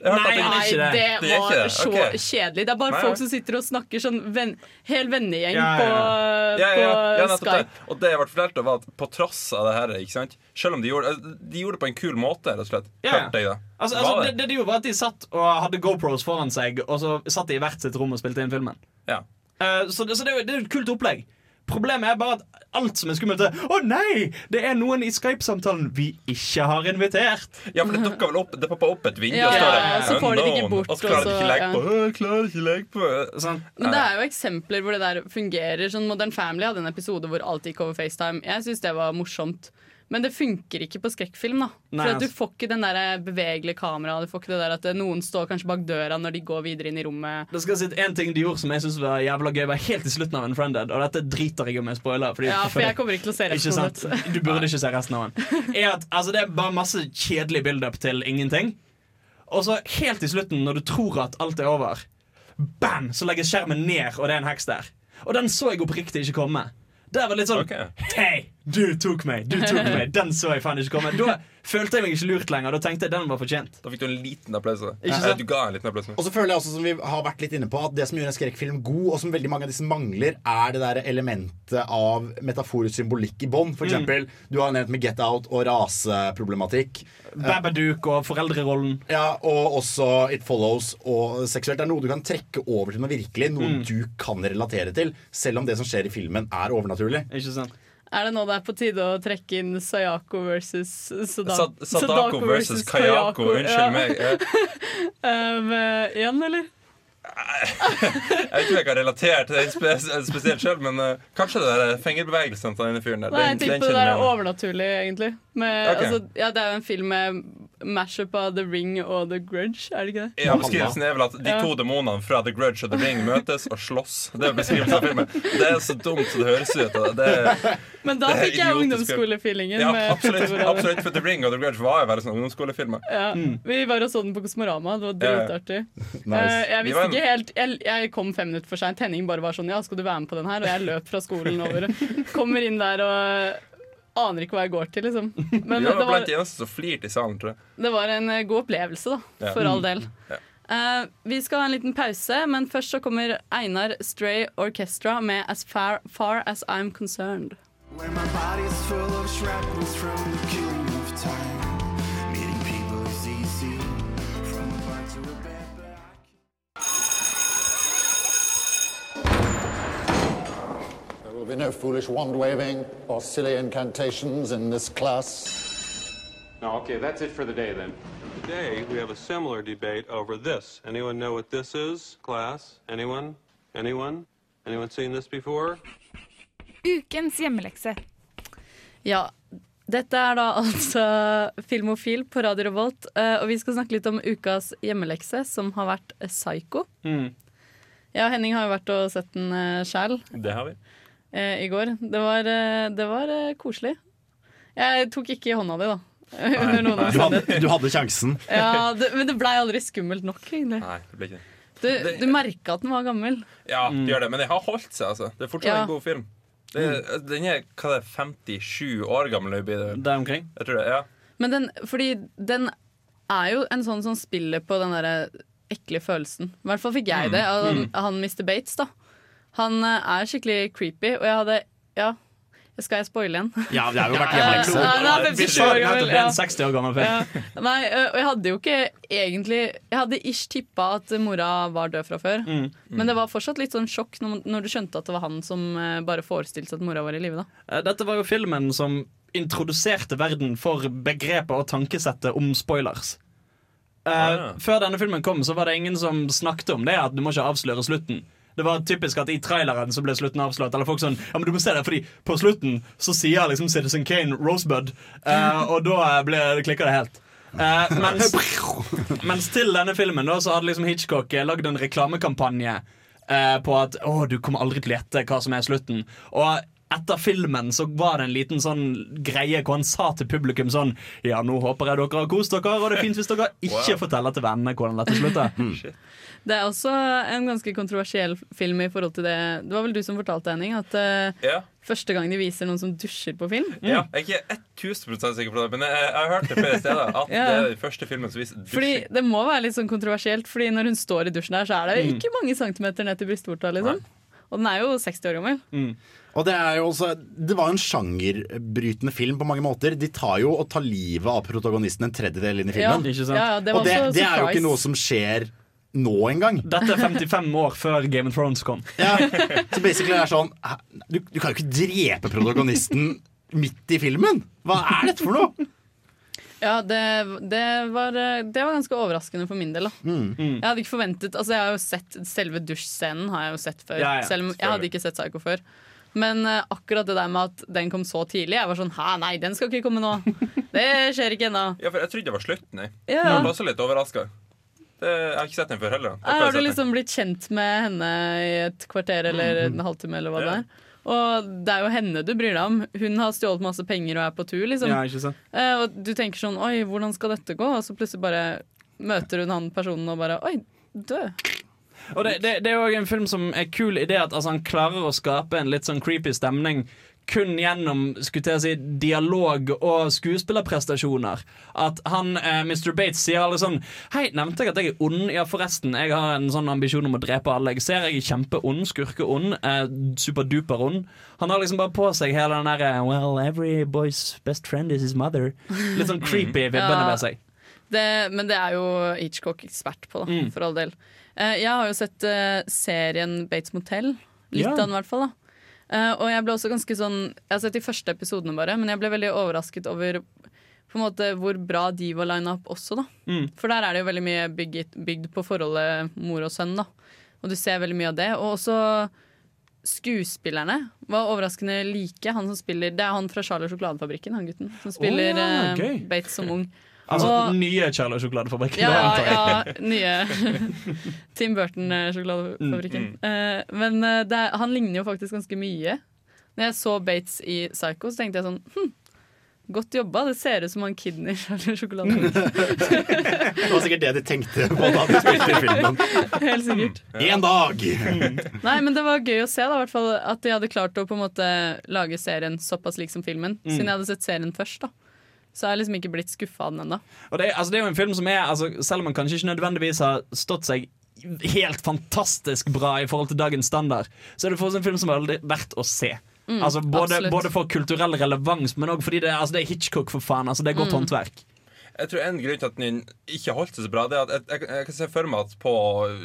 Nei, Nei, det. det Det var det. så kjedelig. Det er bare Nei, folk som sitter og snakker sånn ven, hel vennegjeng Ja, ja, på, ja, ja, ja, på. Skype. Og det jeg ble fortalt, var at på tross av det her, ikke sant Selv om de gjorde, eh, de gjorde det på en kul måte, rett og slett. Hørte jeg det? Altså, altså, det? det, det de gjorde var at De satt og hadde GoPros foran seg, og så satt de i hvert sitt rom og spilte inn filmen. Ja. Uh, så så det, det er jo et kult opplegg. Problemet er bare at alt som er skummelt, er Å nei! Det er noen i Skype-samtalen vi ikke har invitert. Ja, for det dukker vel opp Det popper opp et vindu, Ja, og ja, ja, så får de det ikke bort, Og så klarer de ikke legge på. «Åh, klarer ikke legge på Sånn. Men det er jo eksempler hvor det der fungerer. Sånn Modern Family hadde en episode hvor alt gikk over FaceTime. Jeg syns det var morsomt. Men det funker ikke på skrekkfilm. da Nei, For at Du altså. får ikke den der bevegelige kameraet. Du får ikke det der at eh, noen står kanskje bak døra når de går videre inn i rommet. Det skal si En ting de gjorde som jeg synes var jævla gøy, var helt i slutten av Unfriended. Og dette driter jeg om jeg spoiler. Fordi, Ja, for jeg kommer ikke til å se resten av sant? Du burde ikke se resten av den. Er at, altså, det er bare masse kjedelig build-up til ingenting. Og så helt i slutten, når du tror at alt er over, bam, så legges skjermen ned, og det er en heks der. Og den så jeg oppriktig ikke komme. Det var litt sånn Hei, du tok meg! Du tok meg Den så jeg faen ikke komme. Da følte jeg meg ikke lurt lenger. Da tenkte jeg den var fortjent. Da fikk du en liten applaus. Ikke sant? Du ga en liten applaus. Og så føler jeg også som vi har vært litt inne på At det som gjør en skrekkfilm god, og som veldig mange av disse mangler, er det der elementet av metaforisk symbolikk i bånn. For Mm. du har nevnt med Get Out og raseproblematikk. Babadook og foreldrerollen. Ja, Og også It Follows og seksuelt. Det er noe du kan trekke over til noe virkelig. Noe Mm. du kan relatere til, selv om det som skjer i filmen, er overnaturlig. Ikke sant? Er det nå det er på tide å trekke inn Sayako versus Sada Sad- Sadako versus Kayako. Unnskyld meg. Um, igjen, eller? Jeg vet ikke om jeg kan relatere til det spes spesielt sjøl, men uh, kanskje det der fingerbevegelsene til denne fyren der. Nei, jeg tenker på det der er overnaturlig, egentlig. Med, okay. altså, ja, det er jo en film med mash-up av The Ring og The Grudge, er det ikke det? Ja, beskrivelsen er vel at de to demonene fra The Grudge og The Ring møtes og slåss. Det er beskrivelsen av filmen. Det er så dumt som det høres ut. Det er, Men da fikk jeg ungdomsskolefeelingen. Ja, absolutt, absolutt. For The Ring og The Grudge var jo bare sånn ungdomsskolefilmer. Ja, Vi var og så den på Kosmorama. Det var dritartig. Nice. Eh, jeg visste ikke helt jeg, jeg kom fem minutter for seint. Henning bare var sånn Ja, skal du være med på den her? Og jeg løp fra skolen over. Kommer inn der og aner ikke hva jeg går til, liksom. Men det var de eneste som flirte i salen, tror jeg. det var en eh, god opplevelse, da. Ja. For all del. Ja. Uh, vi skal ha en liten pause, men først så kommer Einar Stray Orchestra med As Far, far As I'm Concerned. Where my body is full of shrapnels from the killing will be no foolish wand waving or silly incantations in this class. No, okay, that's it for the day then. Today we have a similar debate over this. Anyone know what this is, class? Anyone? Anyone? Anyone seen this before? Ukens hjemmelekse. Ja, dette er da altså Filmofil på Radio Revolt, eh, og vi skal snakke litt om ukas hjemmelekse, som har vært Psycho. Mm. Ja, Henning har jo vært og sett den uh, sjæl Det har vi. Eh, i går. Det var, eh, det var eh, koselig. Jeg tok ikke i hånda di, da. Under noen Du hadde, du hadde sjansen. Ja, det, men det blei aldri skummelt nok, egentlig. Nei, det ble ikke det. Du, du merka at den var gammel. Ja, det gjør det, men det har holdt seg, altså. Det er fortsatt Ja. en god film. Det, den er hva det er, 57 år gammel. Der omkring. Jeg tror det, ja. Men den, fordi den er jo en sånn som spiller på den derre ekle følelsen. I hvert fall fikk jeg Mm. det av Mm. han Mr. Bates, da. Han eh, er skikkelig creepy, og jeg hadde Ja, skal jeg spoile igjen? Ja, det er jo vært Ja, hjemmelekse. ja, den 57 år gammel, Det ja. en 60 år gammel film. Nei, og jeg hadde jo ikke egentlig Jeg hadde ish tippa at mora var død fra før. Mm. Men det var fortsatt litt sånn sjokk når, når du skjønte at det var han som bare forestilte seg at mora var i live. da. Eh, Dette var jo filmen som introduserte verden for begrepet og tankesettet om spoilers. Uh, Ah, Før denne filmen kom, så var det ingen som snakket om det at du må ikke avsløre slutten. Det var typisk at i traileren så ble slutten avslørt. Eller folk sånn, ja men du må se det, fordi På slutten så sier liksom Citizen Kane Rosebud, uh, og da ble, klikker det helt. Uh, mens, mens til denne filmen da, så hadde liksom Hitchcock eh, lagd en reklamekampanje uh, på at å, du kommer aldri til å gjette hva som er slutten. Og etter filmen så var det en liten sånn greie hvor han sa til publikum sånn Ja, nå håper jeg dere har kost dere, og det er fint hvis dere ikke Wow. forteller til vennene hvordan dette slutter. Det er også en ganske kontroversiell film i forhold til det Det var vel du som fortalte, Henning, at uh, Ja. første gang de viser noen som dusjer på film Ja, jeg er ikke 1000 sikker på det, men jeg, jeg har hørt det flere steder. At Ja. det er den første filmen som viser Fordi Det må være litt sånn kontroversielt, Fordi når hun står i dusjen der, så er det Mm. ikke mange centimeter ned til brystvorta. Liksom. Og den er jo 60 år gammel. Og det er jo også Det var jo en sjangerbrytende film på mange måter. De tar jo og tar livet av protagonisten en tredjedel inn i filmen. Ja. Ja, ja, det var og det, også det er jo ikke noe som skjer nå engang. Dette er 55 år før Game of Thrones kom. Så basically er det sånn du, du kan jo ikke drepe protagonisten midt i filmen! Hva er dette for noe? Ja, det, det, var, det var ganske overraskende for min del. Da. Mm. Jeg hadde ikke forventet Altså jeg har jo sett Selve dusjscenen har jeg jo sett før. Ja, ja, selv om jeg hadde ikke sett Psycho før. Men eh, akkurat det der med at den kom så tidlig, jeg var sånn Hæ, nei, den skal ikke komme nå. Det skjer ikke ennå. Ja, for Jeg trodde det var slutten. Jeg, Ja. jeg ble også litt overraska. Jeg har ikke sett den før heller. Har du liksom blitt kjent med henne i et kvarter eller en halvtime, eller hva det er. Og det er jo henne du bryr deg om. Hun har stjålet masse penger og er på tur. liksom Ja, ikke sant? Eh, Og du tenker sånn Oi, hvordan skal dette gå? Og så plutselig bare møter hun han personen og bare Oi, død. Og det, det, det er jo en film som er kul i det at altså, han klarer å skape en litt sånn creepy stemning kun gjennom skulle til å si, dialog og skuespillerprestasjoner. At han, eh, Mr. Bates sier alle sånn Hei, nevnte jeg at jeg er ond? Ja, forresten, jeg har en sånn ambisjon om å drepe alle. Jeg ser jeg er kjempeond, skurkeond, eh, superduper-ond. Han har liksom bare på seg hele den derre Well, every boy's best friend is his mother. Litt sånn creepy vibbene ved seg. Det, men det er jo Hitchcock ekspert på, da, Mm. for all del. Eh, jeg har jo sett eh, serien Bates Motel. Litt Ja. av den, i hvert fall. da Eh, Og jeg ble også ganske sånn Jeg har sett de første episodene bare, men jeg ble veldig overrasket over på en måte hvor bra de var lina opp også, da. Mm. For der er det jo veldig mye bygget, bygd på forholdet mor og sønn, da. Og du ser veldig mye av det. Og også skuespillerne var overraskende like. Han som spiller, Det er han fra Charlie sjokoladefabrikken, han gutten. Som spiller ja, okay. Bates som ung. Altså Og- nye Charlie sjokoladefabrikken. ja, ja, nye Tim Burton-sjokoladefabrikken. Eh, men eh, det er, han ligner jo faktisk ganske mye. Når jeg så Bates i Psycho, så tenkte jeg sånn hm, Godt jobba, det ser ut som han kidner Charlie Sjokoladefabrikken. Det var sikkert det de tenkte på da de spilte i filmen. Helt sikkert. En dag! Nei, men det var gøy å se da, i hvert fall, at de hadde klart å på en måte lage serien såpass lik som filmen. Mm. Siden jeg hadde sett serien først. da Så jeg har liksom ikke blitt skuffa av den ennå. Det, altså, det er jo en film som er altså, Selv om man kanskje ikke nødvendigvis har stått seg helt fantastisk bra i forhold til dagens standard, så er det fortsatt en film som er veldig verdt å se. Mm, altså, både, både for kulturell relevans, men òg fordi det, altså, det er Hitchcock, for faen. Altså, det er godt Mm. håndverk. Jeg tror En grunn til at den ikke holdt seg så bra, Det er at jeg, jeg, jeg kan se for meg at på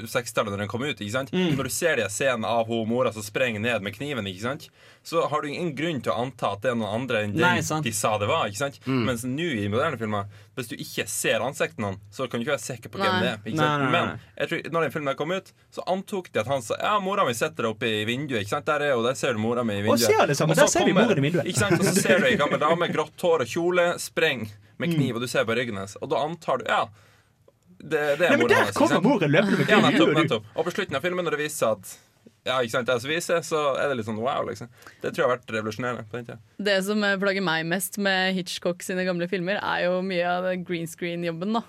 60-tallet, når den kom ut ikke sant? Mm. Når du ser de scenen av hun mora som sprenger ned med kniven, ikke sant? Så har du ingen grunn til å anta at det er noen andre enn den Nei, de sa det var. ikke sant? Mm. Mens nå i moderne filmer, hvis du ikke ser ansiktene, så kan du ikke være sikker på hvem det er. ikke Nei, sant? nei, nei. Men jeg tror, når den filmen kom ut, så antok de at han sa Ja, mora mi sitter der oppe i vinduet. ikke sant? Der er jo, der ser du mora mi i vinduet. Og så Der ser vi kommer- moren i vinduet. Ikke sant? Og så ser du ei gammel dame, grått hår og kjole, spreng med Mm. kniv, og du ser på ryggen hennes. Og da antar du Ja, det, det er Nei, men der kommer moren løpende med Ja, nettopp, nettopp. Og på slutten av filmen, når det viser seg at ja, ikke sant, som viser, så er det litt sånn wow, liksom. Det tror jeg har vært revolusjonerende på den tida. Det som eh, plager meg mest med Hitchcock sine gamle filmer, er jo mye av green screen-jobben. da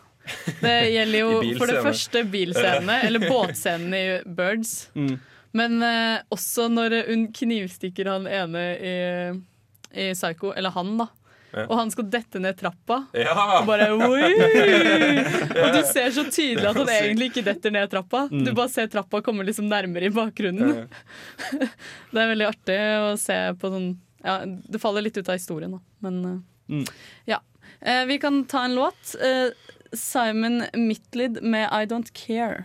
Det gjelder jo for det første bilscenene, eller båtscenene i Birds. Mm. Men eh, også når hun knivstikker han ene i, i Psycho, eller han, da. Og han skal dette ned trappa. Ja. Og bare oi! Og du ser så tydelig at han egentlig ikke detter ned trappa. Mm. Du bare ser trappa komme liksom nærmere i bakgrunnen. Det er veldig artig å se på sånn ja, Det faller litt ut av historien, da. Men eh, ja. Eh, vi kan ta en låt. Eh, Simon Mitlid med 'I Don't Care'.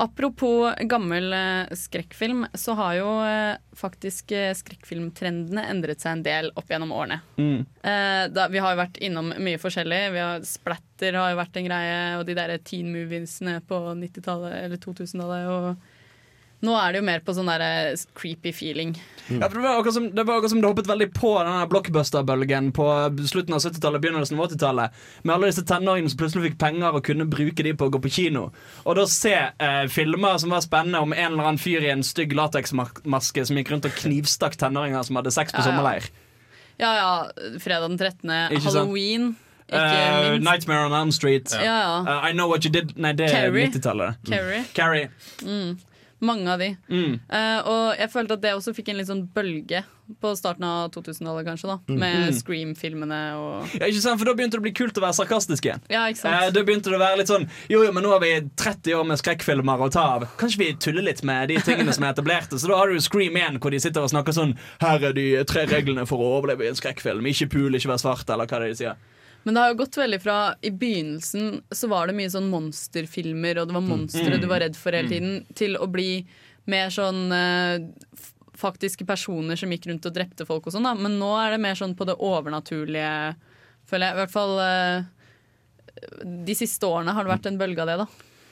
Apropos gammel eh, skrekkfilm, så har jo eh, faktisk eh, skrekkfilmtrendene endret seg en del opp gjennom årene. Mm. Da, vi har jo vært innom mye forskjellig. Vi har, splatter har jo vært en greie, og de der teen moviesene på 90-tallet eller 2000-tallet. Og Nå er det jo mer på sånn der eh, creepy feeling. Ja, for det, var akkurat som, det var akkurat som det hoppet veldig på denne blockbuster-bølgen på slutten av 70-tallet, begynnelsen av 80-tallet. Med alle disse tenåringene som plutselig fikk penger og kunne bruke de på å gå på kino. Og da se eh, filmer som var spennende om en eller annen fyr i en stygg lateksmaske som gikk rundt og knivstakk tenåringer som hadde sex på Ja, ja. sommerleir. Ja ja, fredag den 13. Ikke sant? Halloween. Ikke Uh. Nightmare on Elm Street. Ja, ja. Eh, I Know What You Did Nei, det er 90-tallet. Carrie. Carrie. Mm. Mange av de. Mm. Uh, og jeg følte at det også fikk en litt sånn bølge på starten av 2000-tallet, kanskje. da Mm. Med Mm. Scream-filmene og Ja, ikke sant? For Da begynte det å bli kult å være sarkastisk igjen. Ja, ikke sant? Eh, da begynte det å være litt sånn Jo, jo, men nå har vi 30 år med skrekkfilmer å ta av. Kanskje vi tuller litt med de tingene som er etablerte? Så da har du Scream 1, hvor de sitter og snakker sånn Her er de tre reglene for å overleve i en skrekkfilm. Ikke pul, ikke være svart, eller hva det er de sier. Men det har jo gått veldig fra I begynnelsen så var det mye sånn monsterfilmer, og det var monstre Mm. du var redd for hele Mm. tiden, til å bli mer sånn uh, faktiske personer som gikk rundt og drepte folk og sånn, da. Men nå er det mer sånn på det overnaturlige, føler jeg. I hvert fall uh, de siste årene har det vært en bølge av det, da.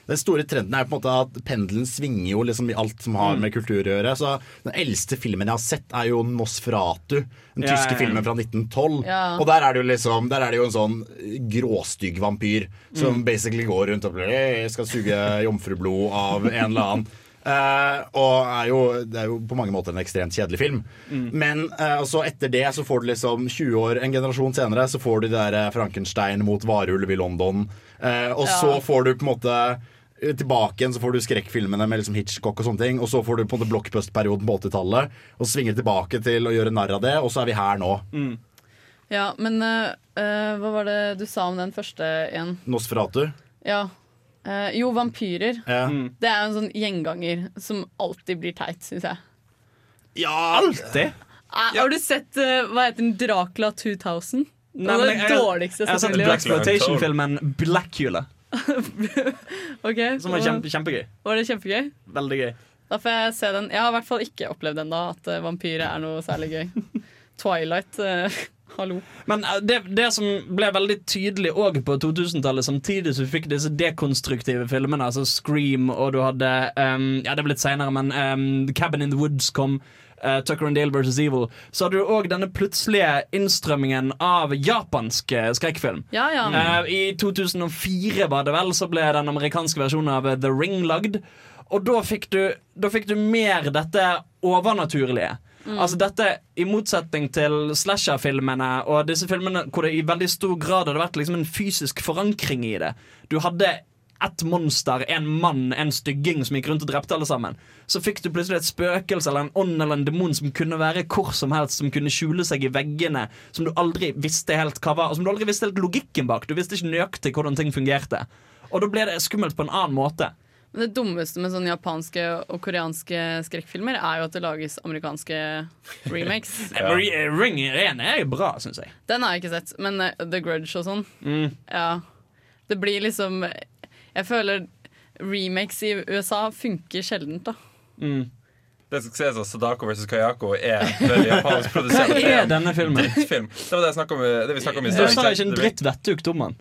Den store trenden er på en måte at pendelen svinger jo liksom i alt som har med kultur å gjøre. Så Den eldste filmen jeg har sett, er jo 'Nosferatu'. Den Ja, tyske ja, ja. filmen fra 1912. Ja. Og der er det jo liksom Der er det jo en sånn gråstygg vampyr som Mm. basically går rundt og blir, «Jeg skal suge jomfrublod av en eller annen. Uh, og er jo, det er jo på mange måter en ekstremt kjedelig film. Mm. Men uh, altså etter det så får du liksom 20 år, en generasjon senere, så får du det der eh, Frankenstein mot varulv i London. Uh, og Ja. så får du på en måte Tilbake igjen så får du skrekkfilmene med liksom Hitchcock og sånne ting. Og så får du på en måte blockbuster-perioden på 80-tallet. Og svinger tilbake til å gjøre narr av det, og så er vi her nå. Mm. Ja, men eh, eh, hva var det du sa om den første igjen? Nosferatu. Ja. Uh, jo, vampyrer. Ja. Det er jo en sånn gjenganger som alltid blir teit, syns jeg. Ja, alltid? Eh, Har du sett eh, hva heter den, Dracula 2000? Nei, det var jeg- dårligste, selvfølgelig. Jeg har sett selvfølgelig. Blaxploitation-filmen Blackula. Ok, Som var kjempe, kjempegøy. Var det kjempegøy? Veldig gøy. Da får jeg se den. Jeg har i hvert fall ikke opplevd ennå at uh, vampyrer er noe særlig gøy. Twilight, uh, hallo. Men eh, det, det som ble veldig tydelig òg på 2000-tallet, samtidig som vi fikk disse dekonstruktive filmene, altså Scream, og du hadde um, Ja, det er blitt seinere, men um, Cabin in the Woods kom. Eh, Tucker and Dale vs. Evil. Så hadde du òg denne plutselige innstrømmingen av japansk eh, skrekkfilm. Ja, ja. Uh, I 2004 var det vel, så ble den amerikanske versjonen av The Ring lagd. Og da fikk du, da fikk du mer dette overnaturlige. Mm. Altså dette I motsetning til slasher-filmene og disse filmene hvor det i veldig stor grad hadde vært liksom en fysisk forankring i det. Du hadde ett monster, en mann, en stygging som gikk rundt og drepte alle sammen. Så fikk du plutselig et spøkelse eller en ånd eller en demon som kunne være hvor som helst, som kunne skjule seg i veggene, som du aldri visste helt hva var, og som du aldri visste helt logikken bak. Du visste ikke nøyaktig hvordan ting fungerte. Og da ble det skummelt på en annen måte. Men det dummeste med sånne japanske og koreanske skrekkfilmer er jo at det lages amerikanske remakes. ja. Ring 1 er jo bra, syns jeg. Den har jeg ikke sett, men eh, The Grudge og sånn. Mm. Ja. Det blir liksom Jeg føler remakes i USA funker sjeldent, da. Mm. Det skal sies at Sadako vs. Kayako er veldig japansk produsert. Hva er denne filmen? Film. Det var det, jeg om, det vi snakket om i Du stad. sa ikke en dritt vettug, om han.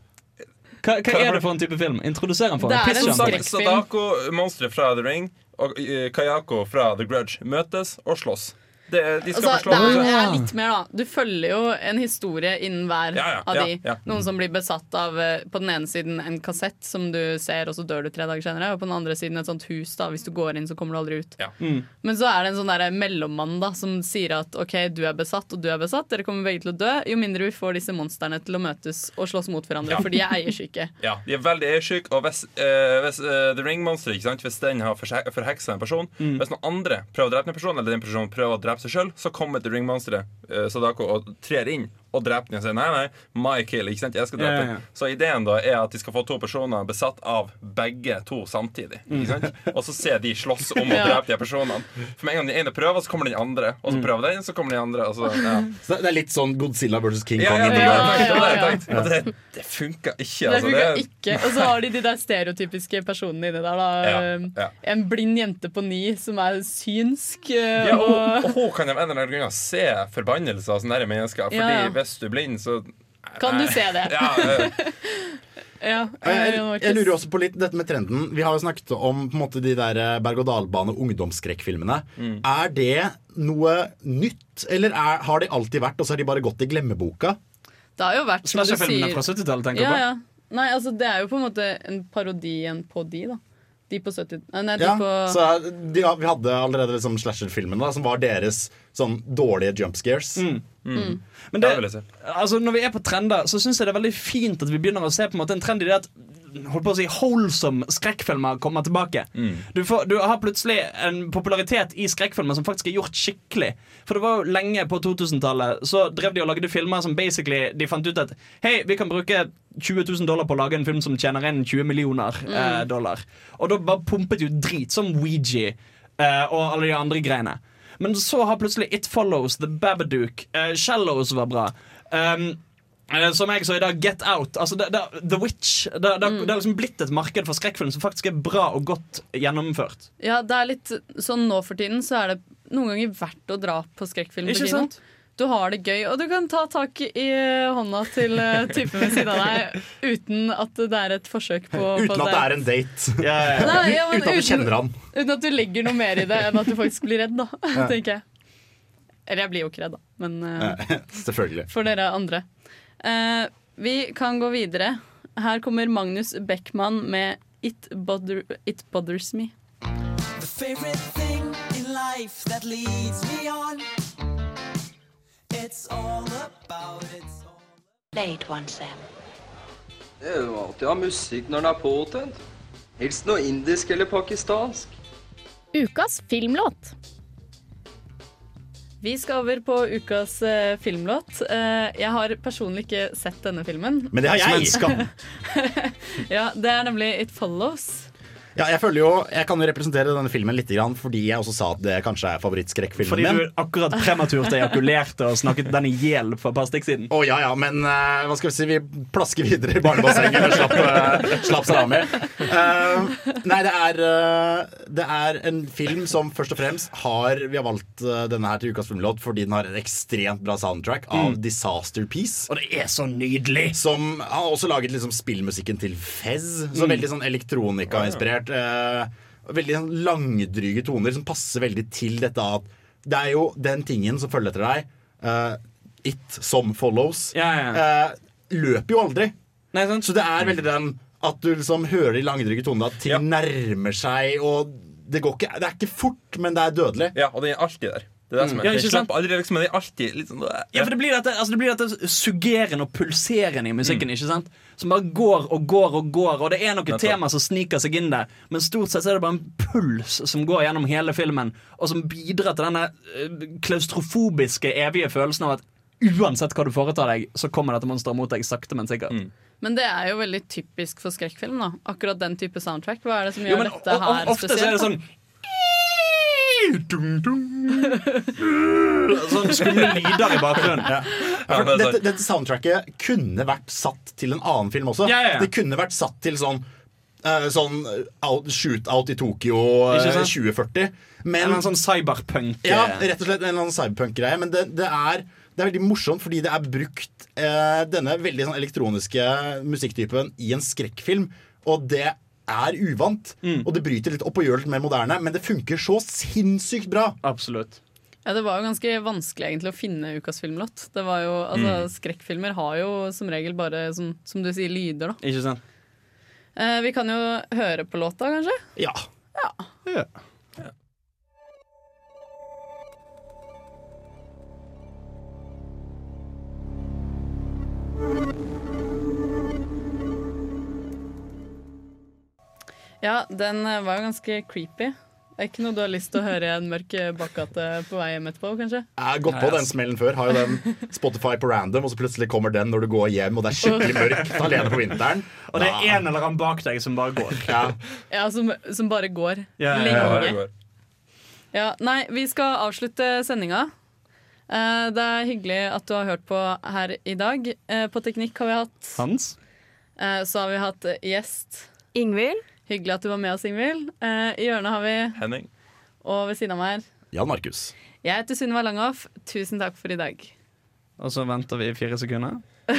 Hva, hva er det for en type film? Introduser den for Det en er en skrekkfilm. Sadako, monsteret fra The Ring, og eh, Kayako fra The Grudge møtes og slåss. Det, de skal Altså, få det er, er litt mer, da. Du følger jo en historie innen hver Ja, ja, av de. ja. Noen som blir besatt av eh, på den ene siden en kassett som du ser, og så dør du tre dager senere. Og på den andre siden et sånt hus. da Hvis du går inn, så kommer du aldri ut. Mm. Men så er det en sånn der mellommann da som sier at OK, du er besatt, og du er besatt. Dere kommer begge til å dø. Jo mindre vi får disse monstrene til å møtes og slåss mot hverandre, Ja. for de er eiersyke. Ja, de er veldig eiersyke, og hvis, uh, hvis uh, The Ring Monster, ikke sant? Hvis den har forheksa en person Mm. Hvis noen andre prøver å drepe en person, eller den personen prøver å drepe seg sjøl, så kommer The Ring-monsteret eh, Sadako og trer inn og drepe den og sier nei, nei, my kill. Ikke sant? Jeg skal drepe Ja, ja, den. ja. Så ideen da er at de skal få to personer besatt av begge to samtidig. Ikke sant? Og så ser de slåss om å drepe de personene. For med en gang den ene prøver, så kommer den andre. Og så prøver den, så kommer den andre. Og så, ja. Så det er litt sånn Godzilla versus King Kong. ja, ja, ja, ja, ja, ja. ja. Det, det funka ikke. Det Altså, funker funka ikke. Og så har de de der stereotypiske personene inni der. da Ja, ja. En blind jente på ni som er synsk. eh, Ja, og, hun kan av en eller annen grunn se forbannelser av sånne mennesker. Fordi Ja, ja. hvis du er blind, så Kan du se det? Ja, Ja, Jeg, jeg lurer også på litt dette med trenden. Vi har jo snakket om på en måte, de der eh, berg-og-dal-bane ungdomsskrekkfilmene. Mm. Er det noe nytt, eller er, har de alltid vært, og så har de bare gått i glemmeboka? Det har jo vært som du sier- fra 70-tallet, tenker du ja, på? Ja. Nei, altså det er jo på en måte en parodien på de, da. De på 70 Nei, nei de Ja, på så de, ja, Vi hadde allerede liksom slasher-filmen, som var deres sånn dårlige jump scares. Mm. Men det, altså når vi er på trender, så syns jeg det er veldig fint at vi begynner å se på en måte en trend i det at holdt på å si, wholesome skrekkfilmer kommer tilbake. Du, får, du har plutselig en popularitet i skrekkfilmer som faktisk er gjort skikkelig. For det var jo lenge på 2000-tallet så drev de og lagde filmer som basically de fant ut at Hei, vi kan bruke 20 000 dollar på å lage en film som tjener inn 20 millioner Mm. eh, dollar. Og da bare pumpet jo drit, som Ouija eh, og alle de andre greiene. Men så har plutselig It Follows, The Babadook, eh, Shallows var bra. Um, eh, som jeg så i dag, Get Out. Altså det, det, The Witch. Det, det, det har liksom blitt et marked for skrekkfilm som faktisk er bra og godt gjennomført. Ja, det er litt sånn nå for tiden så er det noen ganger verdt å dra på skrekkfilm på Ikke kino. sant? Du har det gøy, og du kan ta tak i eh, hånda til eh, typen ved siden av deg uten at det er et forsøk på på Uten at det er en date. Nei, ja, men uten at du kjenner han. Uten at du legger noe mer i det enn at du faktisk blir redd, da. Ja. tenker jeg. Eller jeg blir jo ikke redd, da. Men eh, Selvfølgelig. for dere andre. Eh, vi kan gå videre. Her kommer Magnus Beckmann med It, bother, It Bothers Me. The favorite thing in life that leads me on. It's all about it's all Late one, Sam. Det er jo alltid å ha musikk når den er påtent. Helst noe indisk eller pakistansk. Ukas filmlåt. Vi skal over på ukas eh, filmlåt. Eh, jeg har personlig ikke sett denne filmen. Men det har jeg. Skam. ja, det er nemlig It Follows. Ja, jeg føler jo, jeg kan jo representere denne filmen litt grann, fordi jeg også sa at det kanskje er favorittskrekkfilmen Fordi min. du akkurat prematurt ejakulerte og snakket den i hjel for et par stikk siden. Å ja, ja, men uh, hva skal vi si, vi plasker videre i barnebassenget og slapp, uh, slapp salami. Uh, nei, det er, uh, det er en film som først og fremst har Vi har valgt denne her til ukas filmlåt fordi den har en ekstremt bra soundtrack av Mm. Disaster Piece. Og det er så nydelig! Som har også laget liksom spillmusikken til Fez. Så Mm. veldig sånn elektronika-inspirert. Eh, veldig sånn langdryge toner som passer veldig til dette at det er jo den tingen som følger etter deg. uh, it som follows. eh, løper jo aldri. Så det er veldig den at du liksom hører de langdryge tonene, at ting nærmer seg, og det går ikke Det er ikke fort, men det er dødelig. Ja, og det er alltid der. Det er det som er. Ja, ikke aldri, liksom, det er alltid litt sånn Ja, for det blir dette, altså det blir dette suggerende og pulserende i Mm. musikken. ikke sant? Som bare går og går og går, og det er noen tema som sniker seg inn der. Men stort sett så er det bare en puls som går gjennom hele filmen, og som bidrar til denne eh, klaustrofobiske, evige følelsen av at uansett hva du foretar deg, så kommer dette monsteret mot deg sakte, men sikkert. Mm. Men det er jo veldig typisk for skrekkfilm. da Akkurat den type soundtrack. Hva er det som Jo, gjør men dette her spesielt? ofte så er det sånn Sånn skumle lyder i bakgrunnen. Ja, for dette, dette soundtracket kunne vært satt til en annen film også. Ja, ja, ja. Det kunne vært satt til sånn eh, Sånn out, shootout i Tokyo eh, Ikke sant? 2040. Men, En sånn cyberpunk Ja, eh, rett og slett en eller annen cyberpunk-greie. Men det, det, er, det er veldig morsomt fordi det er brukt eh, denne veldig sånn elektroniske musikktypen i en skrekkfilm. Og det er uvant. Mm. Og det bryter litt opp og gjør det litt mer moderne, men det funker så sinnssykt bra. Absolutt. Ja, Det var jo ganske vanskelig egentlig å finne ukas filmlåt. Det var jo, altså Mm. Skrekkfilmer har jo som regel bare som, som du sier, lyder. da Ikke sant? eh, Vi kan jo høre på låta, kanskje? Ja. Ja. Ja, den eh, var jo ganske creepy. Det er ikke noe du har lyst til å høre i en mørk eh, bakgate på vei hjem etterpå, kanskje? Jeg har gått på den smellen før. Har jo den Spotify på random, og så plutselig kommer den når du går hjem, og det er skikkelig mørkt alene på vinteren. Og det er en eller annen bak deg som bare går. Ja. Ja, som, som bare går. Ja, ja, Lenge. ja. Ja, nei, vi skal avslutte sendinga. Eh, det er hyggelig at du har hørt på her i dag. På Teknikk har vi hatt Hans? eh, Så har vi hatt gjest. Ingvild. Hyggelig at du var med oss, Ingvild. Eh, I hjørnet har vi Henning. Og ved siden av meg her Jan Markus. Jeg heter Sunniva Langhoff. Tusen takk for i dag. Og så venter vi i fire sekunder.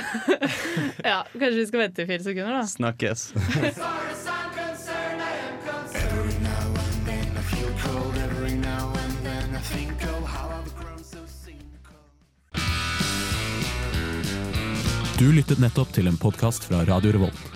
Ja, Kanskje vi skal vente i fire sekunder, da. Snakkes. Du lyttet nettopp til en podkast fra Radio Revolt.